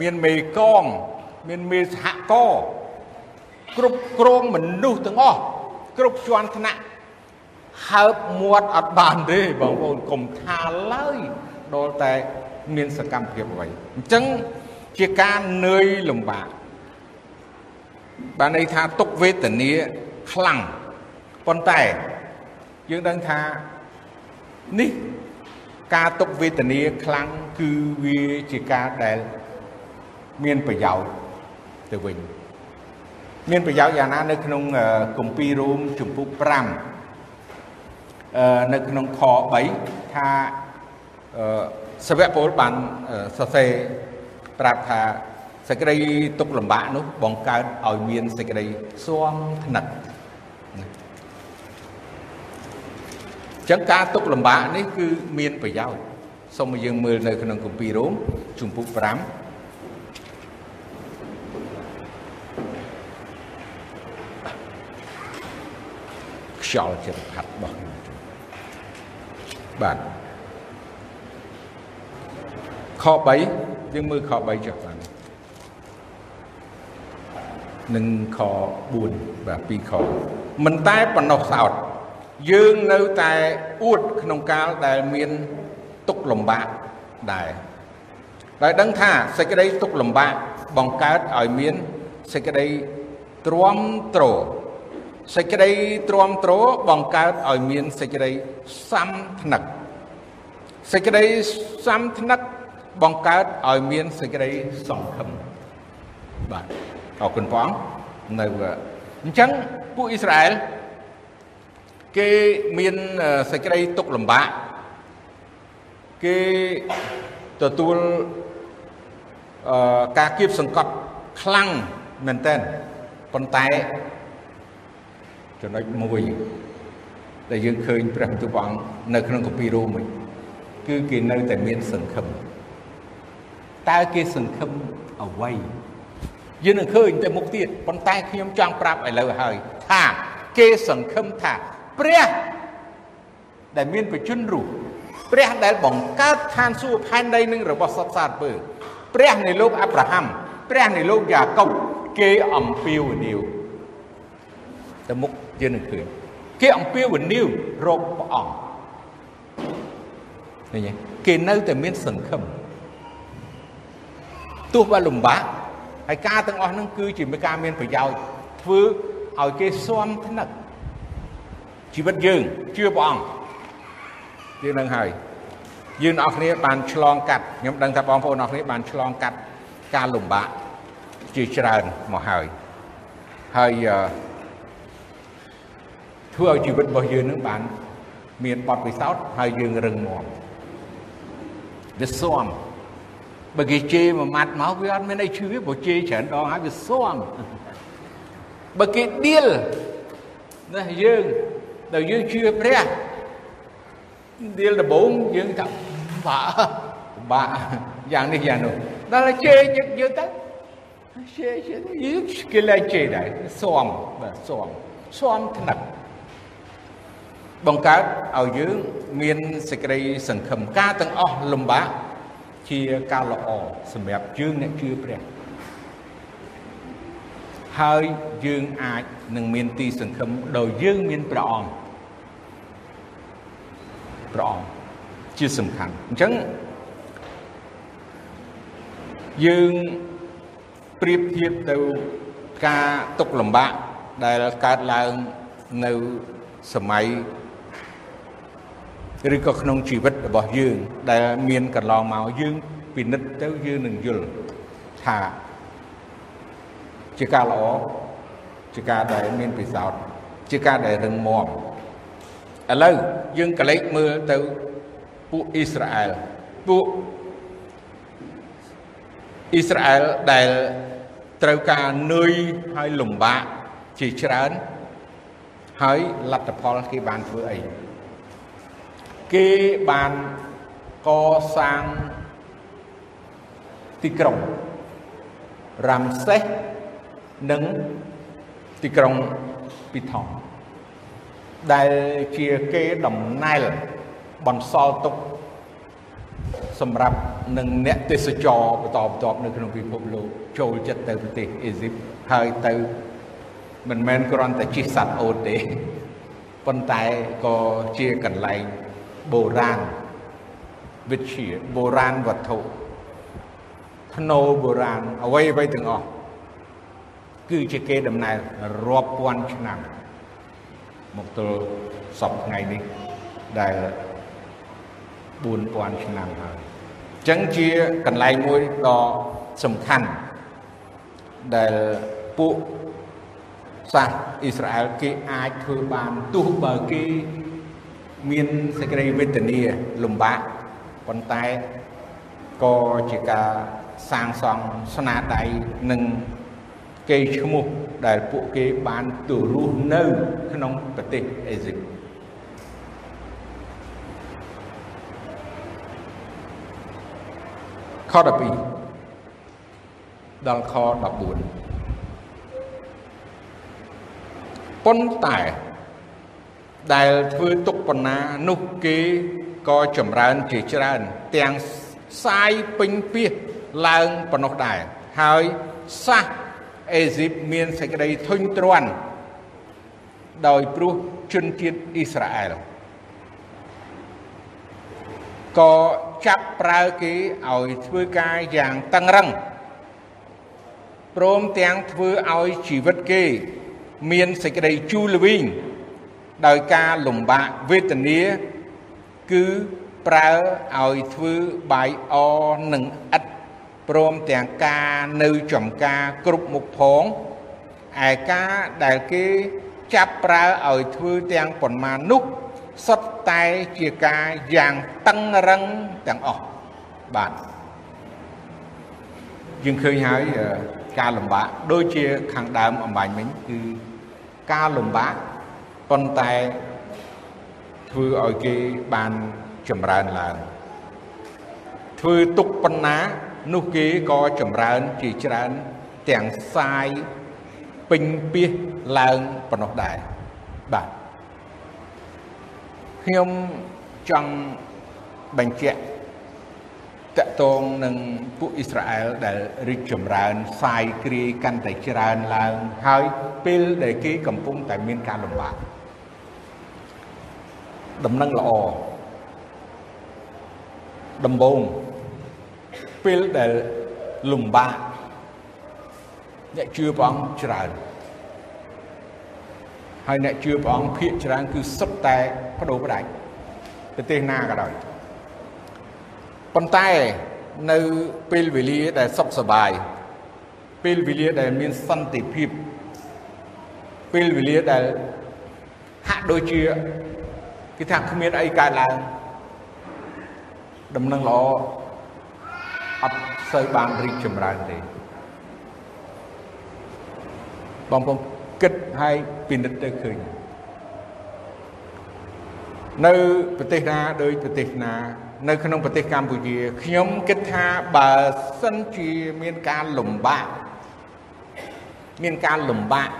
A: មានមេកង មានមេសហគរគ្រប់គ្រងមនុស្សទាំងអស់គ្រប់ជាន់ថ្នាក់ហើបមាត់អត់បានទេបងប្អូនកុំថាឡើយដល់តែមានសកម្មភាពអ្វីអញ្ចឹងជាការនឿយលំបាកបានន័យថាទុកវេទនាខ្លាំងប៉ុន្តែ យើងដឹងថានេះការទុកវេទនាខ្លាំងគឺវាជាការដែលមានប្រយោជន៍ទៅវិញមានប្រយោជន៍យ៉ាងណានៅក្នុងគម្ពីររ៉ូមជំពូក5នៅក្នុងខ3ថាសាវកពលបានសរសេរប្រាប់ថាសេចក្តីទុកលំបាកនោះបង្កើតឲ្យមានសេចក្តីស៊ាំថ្នឹក ចឹងការទុកលំបាកនេះគឺមានប្រយោជន៍សូមឲ្យយើងមើលនៅក្នុងគម្ពីររ៉ូមជំពូក5ខ្យល់ចិត្តផាត់របស់ខ្ញុំបាទខ3យើងមើលខ3ចុះបាននិងខ4បាទ2ខមិនតែប៉ុណ្ណោះសោត យើងនៅតែអួតក្នុងកាលដែលមានទុកលំបាកដែរដោយដឹងថាសេចក្តីទុកលំបាកបង្កើតឲ្យមានសេចក្តីទ្រាំទ្រសេចក្តីទ្រាំទ្របង្កើតឲ្យមានសេចក្តីសំថ្នឹកសេចក្តីសំថ្នឹកបង្កើតឲ្យមានសេចក្តីសង្ឃឹមបាទអរគុណព្រះអង្គនៅអញ្ចឹងពួកអ៊ីស្រាអែល គេមានសេចក្តីទុកលំបាកគេទទួលអឺការគៀបសង្កត់ខ្លាំងមែនតើប៉ុន្តែចំណុចមួយដែលយើងឃើញព្រះបន្ទូលព្រះអង្គនៅក្នុងកាពីរ៉ូមួយគឺគេនៅតែមានសង្ឃឹមតើគេសង្ឃឹមអ្វីយើងនឹងឃើញទៅមុខទៀតប៉ុន្តែខ្ញុំចង់ប្រាប់ឥឡូវហើយថាគេសង្ឃឹមថា ព្រះដែលមានបជនរូបព្រះដែលបង្កើតឋានសួគ៌ផែនដីនឹងរបស់សត្វសារពើព្រះនៃលោកអាប់រ៉ាហាំព្រះនៃលោកយ៉ាកុបគេអំពាវនាវទៅមុខយើងនឹងឃើញគេអំពាវនាវរកព្រះអង្គឃើញទេគេនៅតែមានសង្ឃឹមទោះបើលំបាកហើយការទាំងអស់ហ្នឹងគឺជាការមានប្រយោជន៍ធ្វើឲ្យគេស៊ាំថ្នឹក ជីវិតយើងជឿព្រះអង្គយើងនឹងហើយយើងអរគ្នាបានឆ្លងកាត់ខ្ញុំដឹងថាបងប្អូនអរគ្នាបានឆ្លងកាត់ការលំបាកជាច្រើនមកហើយហើយធ្វើឲ្យជីវិតរបស់យើងនឹងបាន មានបទពិសោធន៍ហើយយើងរឹងមាំវាស៊ាំបើគេជេរមួយម៉ាត់មកវាអត់មានអីឈឺទេព្រោះជេរច្រើនដងហើយវាស៊ាំបើគេដៀលណាយើង ដល់យើងជឿព្រះដៀលដំបងយើងថាបាក់បាក់យ៉ាងនេះយ៉ាងនោះដល់ជេរយើងយើងទៅជេរជេរយើងគេលែងជេរដែរស៊ាំបាទស៊ាំស៊ាំថ្នឹកបង្កើតឲ្យយើងមានសេចក្តីសង្ឃឹមការទាំងអស់លំបាកជាការល្អសម្រាប់យើងអ្នកជឿព្រះហើយយើងអាចនឹងមានទីសង្ឃឹមដោយយើងមានព្រះអង្គ ព្រះអង្គជាសំខាន់អញ្ចឹងយើងប្រៀបធៀបទៅការទុកលំបាកដែលកើតឡើងនៅសម័យឬក៏ក្នុងជីវិតរបស់យើង ដែលមានកន្លងមកយើងពិនិត្យទៅយើងនឹងយល់ថាជាការល្អជាការដែលមានពិសោធន៍ជាការដែលរឹងមាំ ឥឡូវយើងកលេចមើលទៅពួកអ៊ីស្រាអែលពួកអ៊ីស្រាអែលដែលត្រូវការនឿយហើយលំបាកជាច្រើនហើយលទ្ធផលគេបានធ្វើអីគេបានកសាងទីក្រុងរ៉ាំសេសនិងទីក្រុងពីថង ដែលជាគេដំណែលបន្សល់ទុកសម្រាប់នឹងអ្នកទេសចរបន្តបន្ទាប់នៅក្នុងពិភពលោកចូលចិត្តទៅប្រទេសអេស៊ីបហើយទៅមិនមែនគ្រាន់តែជិះសត្វអូតទេប៉ុន្តែក៏ជាកន្លែងបុរាណវិទ្យាបុរាណវត្ថុធ្នូបុរាណអ្វីអ្វីទាំងអស់គឺជាគេដំណើររាប់ពាន់ឆ្នាំ មកទល់សពថ្ងៃនេះដែល4000ឆ្នាំហើយអញ្ចឹងជាកន្លែងមួយដ៏សំខាន់ដែលពួកសាសអ៊ីស្រាអែលគេអាចធ្វើបានទោះបើគេមានសេចក្តីវេទនាលំបាកប៉ុន្តែក៏ជាការសាងសង់ស្នាដៃនិងគេឈ្មោះ ដែលពួកគេបានទៅរស់នៅក្នុងប្រទេសអេស៊ីបខ12ដល់ខ14ប៉ុន្តែដែលធ្វើទុកបណ្ណានោះគេក៏ចម្រើនជាច្រើន ទាំងផ្សាយពេញពាសឡើងប៉ុណ្ណោះដែរហើយសាស អេស៊ីបមានសេចក្តីធុញទ្រាន់ដោយព្រោះជនជាតិអ៊ីស្រាអែលក៏ចាប់ប្រើគេឲ្យធ្វើការយ៉ាងតឹងរឹងព្រមទាំងធ្វើឲ្យជីវិតគេ មានសេចក្តីជូរល្វីងដោយការលំបាកវេទនាគឺប្រើឲ្យធ្វើបាយអនិងឥត ព្រមទាំងការនៅចំការគ្រប់មុខផងឯការដែលគេចាប់ប្រើឲ្យធ្វើទាំងប៉ុន្មាននោះសុទ្ធតែជាការយ៉ាងតឹងរឹងទាំងអស់បាទយើងឃើញហើយការលំបាកដូចជាខាងដើមអំបញ្ញមិញគឺការលំបាកប៉ុន្តែធ្វើឲ្យគេបានចម្រើនឡើងធ្វើទុកប៉ុណ្ណា នោះគេក៏ចម្រើនជាច្រើនទាំងសាយពេញពីសឡើងប៉ុណ្ណោះដែរបាទខ្ញុំចង់បញ្ជាក់តកតងនឹងពួកអ៊ីស្រាអែលដែលរីកចម្រើនសាយគ្រាយកាន់តែច្រើនឡើងហើយពេលដែលគេកំពុងតែមានការលំបាកដំណឹងល្អដំបូង ពេលដែលលំបាកអ្នកជឿព្រះអង្គច្រើនហើយអ្នកជឿព្រះអង្គភាកច្រើនគឺសុទ្ធតែបដូរផ្ដាច់ប្រទេសណាក៏ដោយប៉ុន្តែនៅពេលវេលាដែលសុខសบายពេលវេលាដែលមានសន្តិភាពពេលវេលាដែលហាក់ដូចជាគេថាគ្មានអីកើតឡើងដំណឹងល្អ អត់សូវបានរីកចម្រើនទេបងប្អូនគិតហើយពិនិត្យទៅឃើញនៅប្រទេសណាដោយប្រទេសណា នៅក្នុងប្រទេសកម្ពុជាខ្ញុំគិតថាបើសិនជាមានការលំបាកមានការលំបាក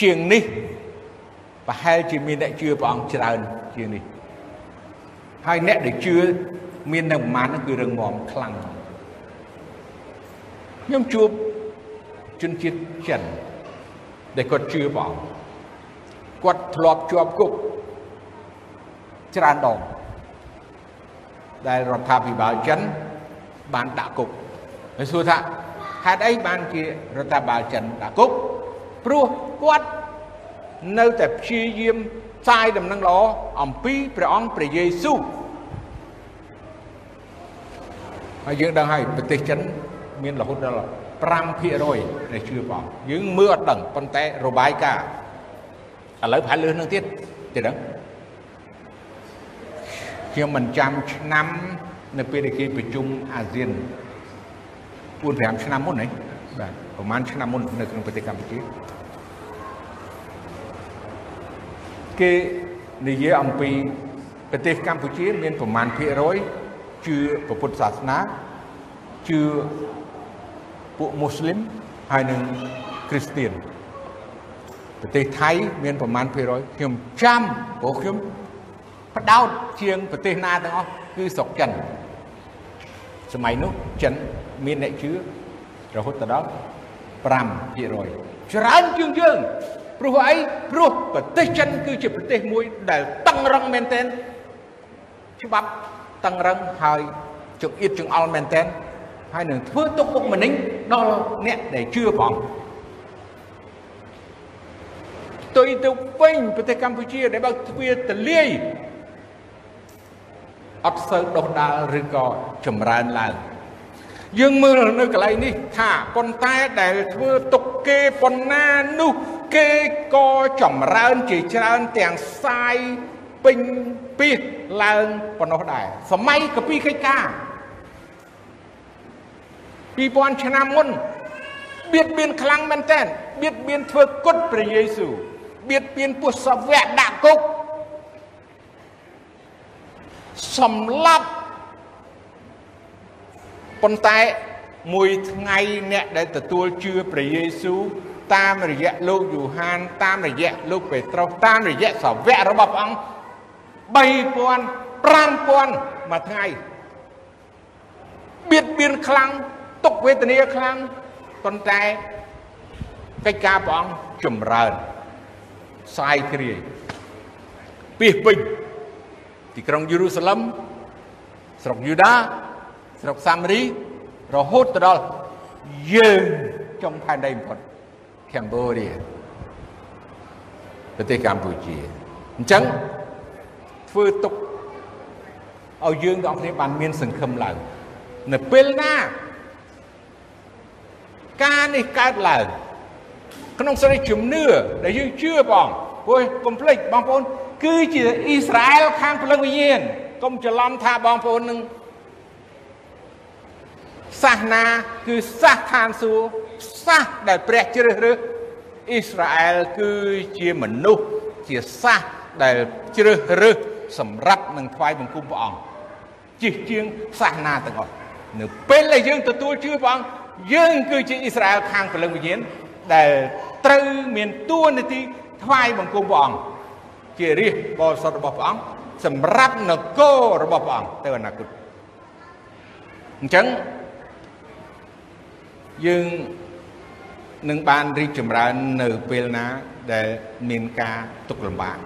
A: ជាងនេះប្រហែលជាមានអ្នកជឿព្រះអង្គច្រើនជាងនេះហើយអ្នកដែលជឿ មាននៅប្រមាណហ្នឹងគឺរឹងមាំខ្លាំងខ្ញុំជួបជនជាតិចិនដែលគាត់ជឿព្រះអង្គគាត់ធ្លាប់ជាប់គុកច្រើនដងដែលរដ្ឋាភិបាលចិនបានដាក់គុកហើយសួរថាហេតុអីបានជារដ្ឋាភិបាលចិនដាក់គុកព្រោះគាត់នៅតែព្យាយាមផ្សាយដំណឹងល្អអំពីព្រះអង្គព្រះយេស៊ូវ ហើយយើងដឹងហើយប្រទេសចិនមានរហូតដល់5%ដែលជឿព្រះអង្គយើងមើលអត់ដឹងប៉ុន្តែរបាយការណ៍ឥឡូវប្រហែលលឿននឹងទៀតទៀតដឹងខ្ញុំមិនចាំឆ្នាំនៅពេលដែលគេប្រជុំអាស៊ាន4 5ឆ្នាំមុនហ៎បាទប្រហែលឆ្នាំមុននៅក្នុងប្រទេសកម្ពុជាគេនិយាយអំពីប្រទេសកម្ពុជាមានប្រមាណភាគរយ ជឿពុទ្ធសាសនាជឿពួកមូស្លីមហើយនិងគ្រីស្ទៀនប្រទេសថៃមានប្រមាណភាគរយខ្ញុំចាំព្រោះខ្ញុំបដោតជាងប្រទេសណាទាំងអស់គឺស្រុកចិនសម័យនោះចិនមានអ្នកជឿរហូតដល់5%ច្រើនជាងយើងព្រោះអីព្រោះប្រទេសចិនគឺជាប្រទេសមួយដែលតឹងរឹងមែនទែនច្បាប់ តឹងរឹងហើយចង្អៀតចង្អល់មែនទែនហើយនឹងធ្វើទុកបុកម្នេញដល់អ្នកដែលជឿព្រះអង្គផ្ទុយទៅវិញប្រទេសកម្ពុជាដែលបើកទ្វារទលាយអត់សូវដុះដាលឬក៏ចម្រើនឡើងយើងមើលនៅកន្លែងនេះថាប៉ុន្តែដែលធ្វើទុកគេប៉ុណ្ណានោះគេក៏ចម្រើនជាច្រើនទាំងសាយ ពេញពីឡើងប៉ុណ្ណោះដែរសម័យកពីកិច្ចការ2000ឆ្នាំមុនបៀតបៀនខ្លាំងមែនតើបៀតបៀនធ្វើគុតព្រះយេស៊ូវបៀតបៀនពុះសាវកដាក់គុកសម្លាប់ប៉ុន្តែមួយថ្ងៃអ្នកដែលទទួលជឿព្រះយេស៊ូវតាមរយៈលោកយូហាន តាមរយៈលោកពេត្រុសតាមរយៈសាវករបស់ព្រះអង្គ 3000 5000មួយថ្ងៃបៀតបៀនខ្លាំងទុកវេទនាខ្លាំងប៉ុន្តែកិច្ចការព្រះអង្គចម្រើនសាយគ្រាយពីពេញទីក្រុងយេរូសាឡឹមស្រុកយូដាស្រុកសាមារីរហូតទៅដល់យើងចុងផែនដីបំផុតកម្ពុជាប្រទេសកម្ពុជាអញ្ចឹង ធ្វើទុកឲ្យយើងទាំងអស់គ្នាបានមានសង្ឃឹមឡើងនៅពេលណាការនេះកើតឡើងក្នុងសេរីជំនឿដែលយើងជឿបងព្រោះកុំភ្លេចបងប្អូនគឺជាអ៊ីស្រាអែលខាងព្រលឹងវិញ្ញាណកុំច្រឡំថាបងប្អូននឹងសាសនាគឺសាសឋានសួគ៌សាសដែលព្រះជ្រើសរើសអ៊ីស្រាអែលគឺជាមនុស្សជាសាសដែលជ្រើសរើស សម្រាប់នឹងថ្វាយបង្គំព្រះអង្គជាជាងសាសនាទាំងអស់នៅពេលដែលយើងទទួលជឿព្រះអង្គយើងគឺជាអ៊ីស្រាអែលខាងព្រលឹងវិញ្ញាណដែលត្រូវមានតួនាទីថ្វាយបង្គំព្រះអង្គជារាជបរិសុទ្ធរបស់ព្រះអង្គសម្រាប់នគររបស់ព្រះអង្គទៅអនាគតអញ្ចឹងយើងនឹងបានរីកចម្រើននៅពេលណាដែលមានការទុកលំបាក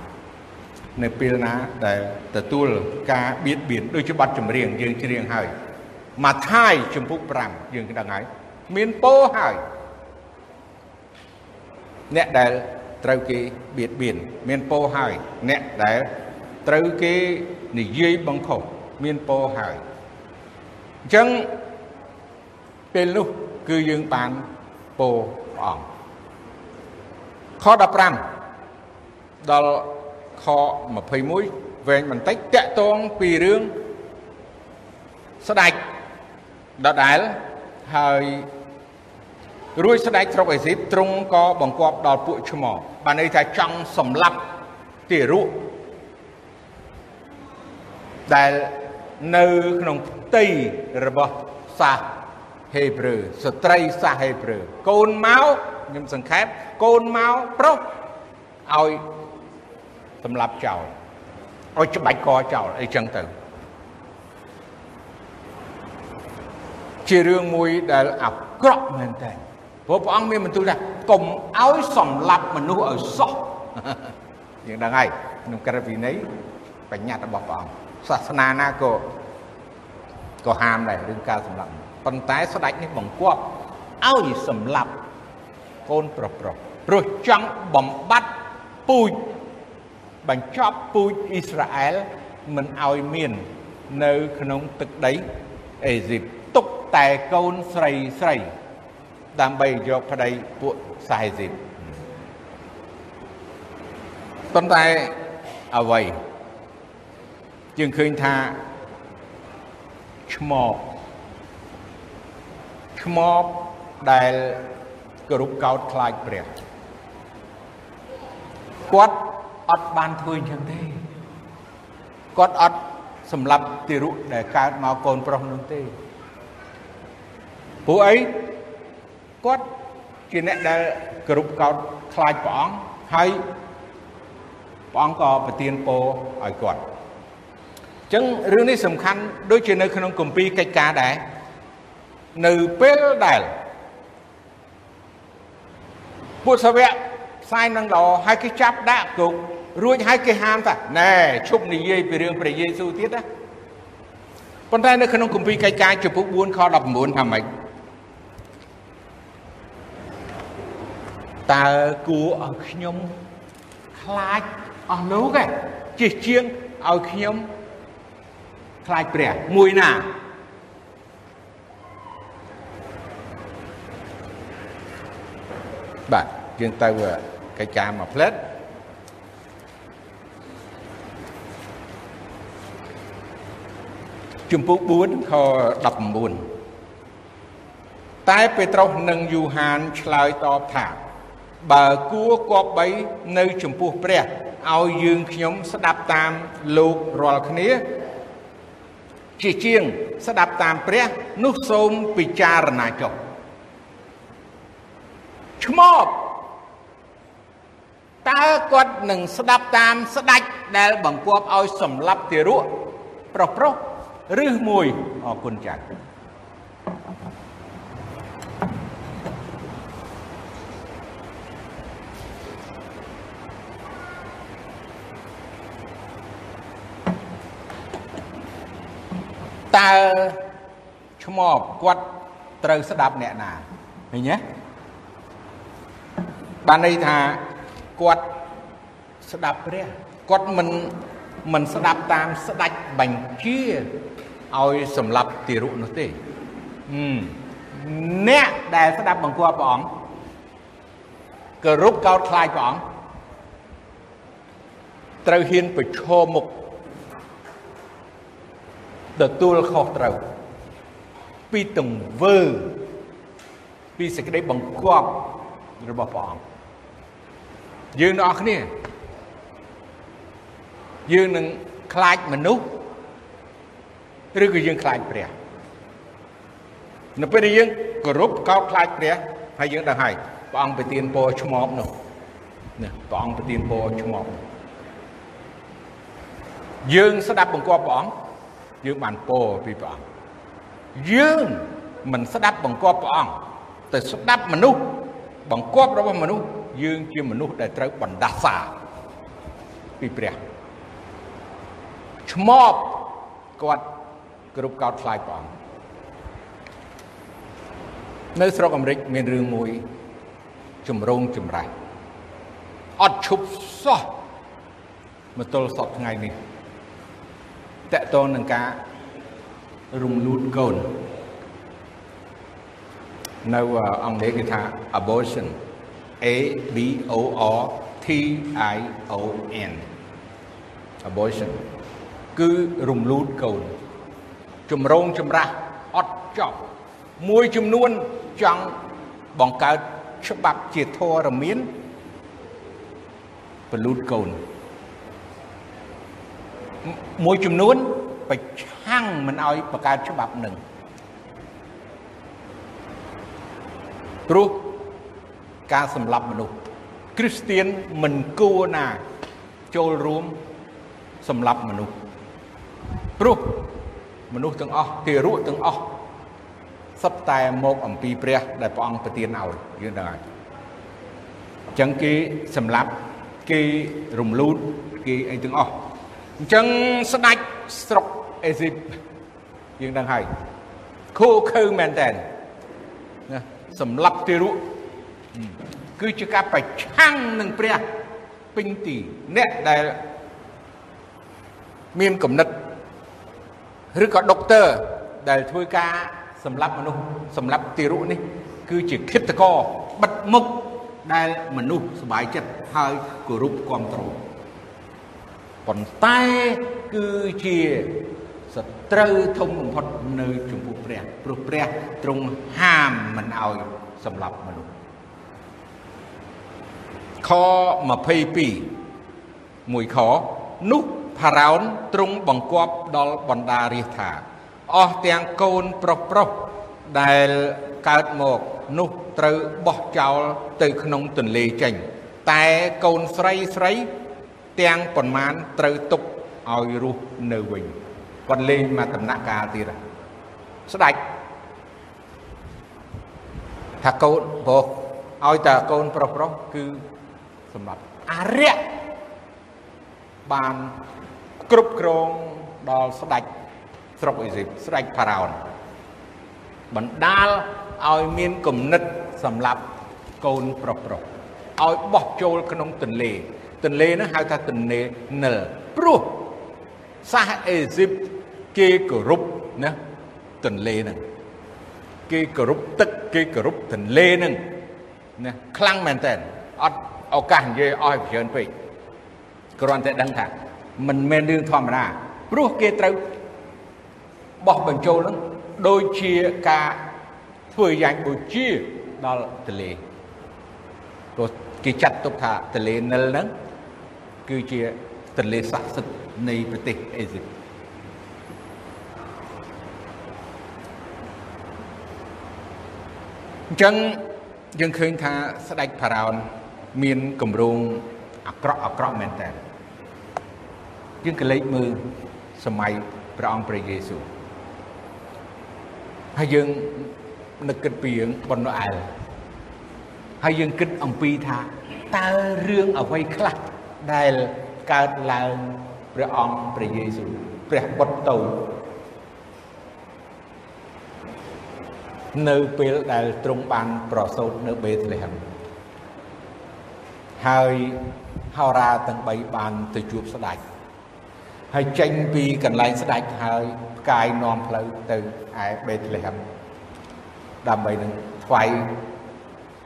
A: នៅពេលណាដែលទទួលការបៀតបៀនដូចជាប័ណ្ណចម្រៀងយើងច្រៀងហើយមកថាយចំពុក5យើងដឹងហើយមានពោហើយអ្នកដែលត្រូវគេបៀតបៀនមានពោហើយអ្នកដែលត្រូវគេនិយាយបង្ខុសមានពោហើយអញ្ចឹងពេលនោះគឺយើងបានពោព្រះអង្គខ15ដល់ ខ21វែងបន្តិចតកតងពីរឿងស្ដេចដដែលហើយរួចស្ដេចស្រុកអេស៊ីបទ្រង់ក៏បង្គាប់ដល់ពួកឈ្មោះបានន័យថាចង់សម្លាប់ទារកដែលនៅក្នុងផ្ទៃរបស់សាសហេប្រឺស្ត្រីសាសហេប្រឺកូនមកខ្ញុំសង្ខេបកូនមកប្រុសឲ្យ សម្លាប់ចោលឲ្យច្បាច់កចោលអីចឹងទៅជារឿងមួយដែលអាក្រក់មែនតើព្រោះព្រះអង្គមានបន្ទូលថាកុំឲ្យសម្លាប់មនុស្សឲ្យសោះយើងដឹងហើយក្នុងក្រឹតវិន័យបញ្ញត្តិរបស់ព្រះអង្គសាសនាណាក៏ក៏ហាមដែររឿងការសម្លាប់ប៉ុន្តែស្ដេចនេះបង្គាប់ឲ្យសម្លាប់កូនប្រុសប្រុសព្រោះចង់បំបត្តិពូជ បញ្ចប់ពូជអ៊ីស្រាអែលមិនឲ្យមាននៅក្នុងទឹកដីអេស៊ីបទុកតែកូនស្រីស្រីដើម្បីយកប្តីពួកសាហេស៊ីបប៉ុន្តែអ្វីយើងឃើញថាឆ្មបឆ្មបដែលគោរពកោតខ្លាចព្រះគាត់ អត់បានធ្វើអញ្ចឹងទេគាត់អត់សម្លាប់ទារុដែលកើតមកកូនប្រុសនោះទេព្រោះអីគាត់ជាអ្នកដែលគោរពកោតខ្លាចព្រះអង្គហើយព្រះអង្គក៏ប្រទានពរឲ្យគាត់អញ្ចឹងរឿងនេះសំខាន់ដូចជានៅក្នុងគម្ពីរកិច្ចការដែរនៅពេលដែលពុទ្ធសាវកផ្សាយនឹងល្អហើយគេចាប់ដាក់គុក រួចហើយគេហាមថាណែឈប់និយាយពីរឿងព្រះយេស៊ូវទៀតណាប៉ុន្តែនៅក្នុងគម្ពីរកិច្ចការចំពុក4ខ19ថាម៉េចតើគួរឲ្យខ្ញុំខ្លាចអស់លោកឯងជិះជាងឲ្យខ្ញុំខ្លាចព្រះមួយណាបាទយើងទៅកិច្ចការមួយផ្លែត ជំពូក4ខ19តែពេត្រុសនិងយូហានឆ្លើយតបថា បើគួរគប្បីនៅចំពោះព្រះឲ្យយើងខ្ញុំស្ដាប់តាមលោករាល់គ្នាជាជាងស្ដាប់តាមព្រះនោះសូមពិចារណាចុះឆ្មបតើគាត់នឹងស្ដាប់តាមស្ដេចដែលបង្គាប់ឲ្យសម្លាប់ទារកប្រុសប្រុស ឬមួយអរគុណចាស់តើឈ្មោះគាត់ត្រូវស្ដាប់អ្នកណាឃើញទេបានន័យថាគាត់ស្ដាប់ព្រះគាត់មិន មិនស្ដាប់តាមស្ដាច់បញ្ជាឲ្យសម្លាប់ទារុនោះទេអ្នកដែលស្ដាប់បង្គាប់ព្រះអង្គគោរពកោតខ្លាចព្រះអង្គត្រូវហ៊ានប្រឈមមុខទទួលខុសត្រូវពីទង្វើពីសេចក្តីបង្គាប់របស់ព្រះអង្គយើងទាំងអស់គ្នា យើងនឹងខ្លាចមនុស្សឬក៏យើងខ្លាចព្រះនៅពេលដែលយើងគោរពកោតខ្លាចព្រះហើយយើងដឹងហើយព្រះអង្គប្រទានពរឆ្មបនោះណាព្រះអង្គប្រទានពរឆ្មបយើងស្ដាប់បង្គាប់ព្រះអង្គយើងបានពរពីព្រះអង្គយើងមិនស្ដាប់បង្គាប់ព្រះអង្គទៅស្ដាប់មនុស្សបង្គាប់របស់មនុស្សយើងជាមនុស្សដែលត្រូវបណ្ដាសាពីព្រះ ឆ្មបគាត់គ្រប់កោតខ្លាចព្រះអង្គនៅស្រុកអាមេរិកមានរឿងមួយចម្រូងចម្រាសអត់ឈប់សោះមកទល់សពថ្ងៃនេះតកតងនឹងការរំលូតកូននៅអង់គ្លេសគេថា abortion A B O R T I O N abortion គឺរំលូតកូនចម្រងចម្រាស់អត់ចប់មួយចំនួនចង់បង្កើតច្បាប់ជាធរមានបលូតកូនមួយចំនួនប្រឆាំងមិនឲ្យបង្កើតច្បាប់នឹងព្រោះការសម្លាប់មនុស្សគ្រីស្ទៀនមិនគួរណាចូលរួមសម្លាប់មនុស្ស ព្រោះមនុស្សទាំងអស់ទារកទាំងអស់សុទ្ធតែមកអំពីព្រះ ដែលព្រះអង្គប្រទានឲ្យយើងដឹងហើយអញ្ចឹងគេសម្លាប់គេរំលូតគេអីទាំងអស់អញ្ចឹងស្ដេចស្រុកអេស៊ីបយើងដឹងហើយខូខើមែនតើណាសម្លាប់ទារកគឺជាការប្រឆាំងនឹងព្រះពេញទីអ្នកដែលមានគំនិត ឬក៏ដុកទ័រដែលធ្វើការសម្រាប់មនុស្សសម្រាប់ទារុនេះ គឺជាឃាតករបិទមុខដែលមនុស្សសบายចិត្តហើយគោរពគ្រប់គ្រងប៉ុន្តែគឺជាសត្រូវធំបំផុតនៅចំពោះព្រះព្រោះព្រះទ្រង់ហាមមិនឲ្យសម្លាប់មនុស្សខ22មួយខនោះ ផារ៉ោនទ្រង់បង្គាប់ដល់បណ្ដារាជថាអស់ទាំងកូនប្រុសប្រុសដែលកើតមកនោះត្រូវបោះចោលទៅក្នុងទន្លេចេញ តែកូនស្រីស្រីទាំងប៉ុន្មានត្រូវទុកឲ្យរស់នៅវិញគាត់លេងមកដំណាក់កាលទៀតស្ដាច់ថាកូនប្រុសឲ្យតែកូនប្រុសប្រុសគឺសម្រាប់អរិយបាន គ្រប់គ្រងដល់ស្ដេចស្រុកអេស៊ីបស្ដេចផារ៉ោនបណ្ដាលឲ្យមានគំនិតសម្រាប់កូនប្រុសប្រុសឲ្យបោះចូលក្នុងទន្លេ ទន្លេនោះហៅថាទន្លេនិលព្រោះសាសអេស៊ីបគេគោរពណាទន្លេហ្នឹងគេគោរពទឹកគេគោរពទន្លេហ្នឹងណាខ្លាំងមែនតើអត់ឱកាសនិយាយអស់ឲ្យច្រើនពេកគ្រាន់តែដឹងថា មិនមែនរឿងធម្មតាព្រោះគេត្រូវបោះបញ្ចូលនឹងដូចជាការធ្វើយ៉ាងបូជាដល់ទលេព្រោះគេចាត់ទុកថាទលេនិលហ្នឹងគឺជាទលេស័ក្តិសិទ្ធិនៃប្រទេសអេស៊ីបអញ្ចឹងយើងឃើញថាស្ដេចផារ៉ោនមានគម្រោងអាក្រក់អាក្រក់មែនតើ យើងក៏លេចមើលសម័យព្រះអង្គព្រះយេស៊ូវហើយយើងនឹកគិតពីរឿងប៉ុណ្ណោះអែលហើយយើងគិតអំពីថាតើរឿងអ្វីខ្លះដែលកើតឡើងព្រះអង្គព្រះយេស៊ូវព្រះបុត្រទៅនៅពេលដែលទ្រង់បានប្រសូតនៅបេតលេហឹមហើយហោរាទាំង3បានទៅជួបស្ដេច ហើយចេញពីកន្លែងស្ដេចហើយផ្កាយនាំផ្លូវទៅឯបេតលេហឹមដើម្បីនឹងថ្វាយ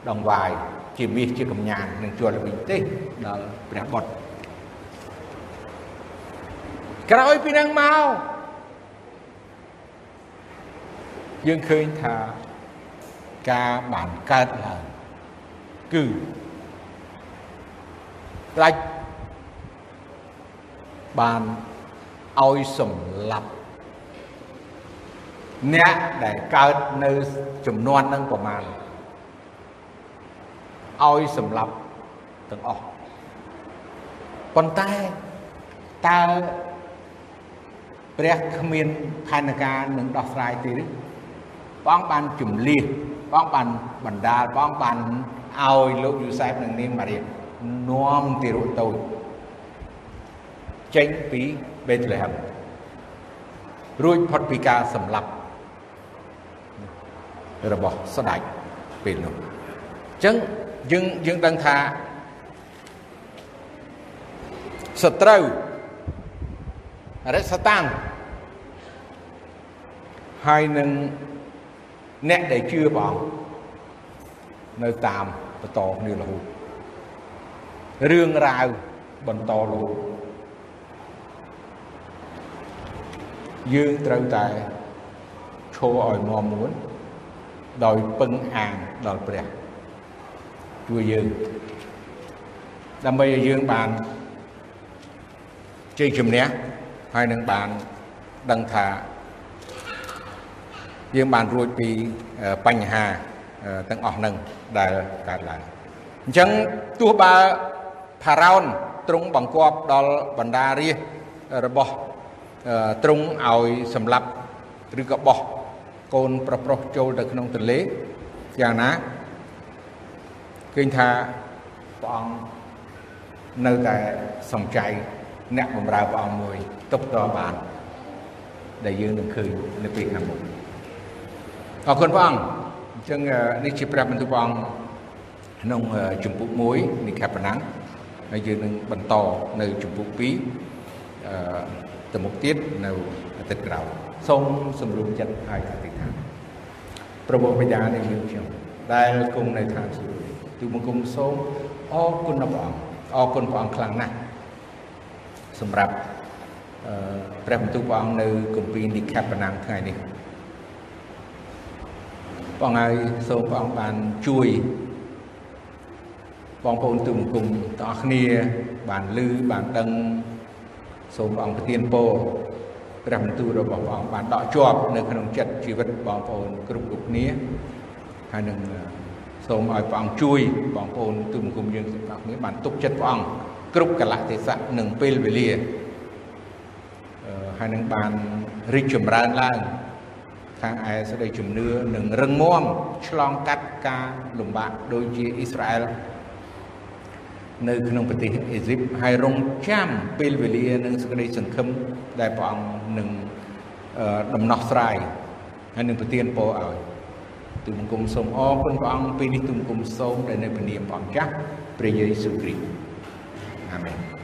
A: ដងវាយជាមាសជាកំញាននឹងជាប់ល្បិចទេដល់ព្រះបុត្រក្រោយពីនឹងមកយើងឃើញថាការបានកើតឡើងគឺផ្ដាច់បាន ឲ្យសម្លាប់អ្នកដែលកើតនៅចំនួននឹងប្រមាណឲ្យសម្លាប់ទាំងអស់ប៉ុន្តែតើព្រះគ្មានផែនការនឹងដោះស្រាយទេឬព្រះអង្គបានជំលះព្រះអង្គបានបណ្ដាលព្រះអង្គបានឲ្យលោកយូសែបនិងនាងម៉ារីនាំទារកតូចចេញពី បេតលេហឹមរួចផុតពីការសម្លាប់របស់ស្ដេចពេលនោះអញ្ចឹងយើងយើងដឹងថាសត្រូវរិសតាំងហើយនឹងអ្នកដែលជឿព្រះអង្គនៅតាមបន្តគ្នារហូតរឿងរ៉ាវបន្តរហូត យើងត្រូវតែឈរឲ្យមមួនដោយពឹងអាងដល់ព្រះជួយយើងដើម្បីឲ្យយើងបានជ័យជំនះហើយនឹងបានដឹងថាយើងបានរួចពីបញ្ហាទាំងអស់នឹងដែលកើតឡើងអញ្ចឹងទោះបើផារ៉ោនទ្រង់បង្គាប់ដល់បណ្ដារាជរបស់ ទ្រង់ឲ្យសម្លាប់ឬក៏បោះកូនប្រុសប្រុសចូលទៅក្នុងទន្លេយ៉ាងណាឃើញថាព្រះអង្គនៅតែសំចៃអ្នកបម្រើព្រះអង្គមួយទុកតបាន ដែលយើងនឹងឃើញនៅពេលខាងមុខអរគុណព្រះអង្គអញ្ចឹងនេះជាព្រះបន្ទូលព្រះអង្គក្នុងជំពូក1នៃខេត្តប៉ណ្ណាំងហើយយើងនឹងបន្តនៅជំពូក2អឺ ទៅមុខទៀតនៅអាទិត្យក្រោយសូមសម្រួមចិត្តហើយអធិដ្ឋានព្រះបិតានៃយើងខ្ញុំដែលគង់នៅឋានសួគ៌ទូបង្គំសូមអរគុណដល់ព្រះអង្គអរគុណព្រះអង្គខ្លាំងណាស់សម្រាប់ព្រះបន្ទូលព្រះអង្គនៅគម្ពីរនិខេបណាំងថ្ងៃនេះបងហើយសូមព្រះអង្គបានជួយបងប្អូនទូបង្គំទាំងអស់គ្នាបានឮបានដឹង សូមព្រះអង្គប្រទានពរព្រះបន្ទូលរបស់ព្រះអង្គបានដកជាប់នៅក្នុងចិត្តជីវិតបងប្អូនគ្រប់គ្រប់គ្នាហើយនឹងសូមឲ្យព្រះអង្គជួយបងប្អូនទូបង្គំយើងទាំងអស់គ្នាបានទុកចិត្តព្រះអង្គគ្រប់កលៈទេសៈនិងពេលវេលាហើយនឹងបានរីកចម្រើនឡើងខាងឯសេចក្តីជំនឿនឹងរឹងមាំឆ្លងកាត់ការលំបាកដូចជាអ៊ីស្រាអែល នៅក្នុងប្រទេសអេស៊ីបហើយរងចាំពេលវេលានិងសេចក្តីសង្ឃឹមដែលព្រះអង្គនឹងដំណោះស្រាយហើយនឹងប្រទានពរឲ្យទូបង្គំសូមអរគុណព្រះអង្គពេលនេះទូបង្គំសូមដែលនៅព្រះនាមព្រះអង្គចាស់ព្រះយេស៊ូវគ្រីស្ទអាមែន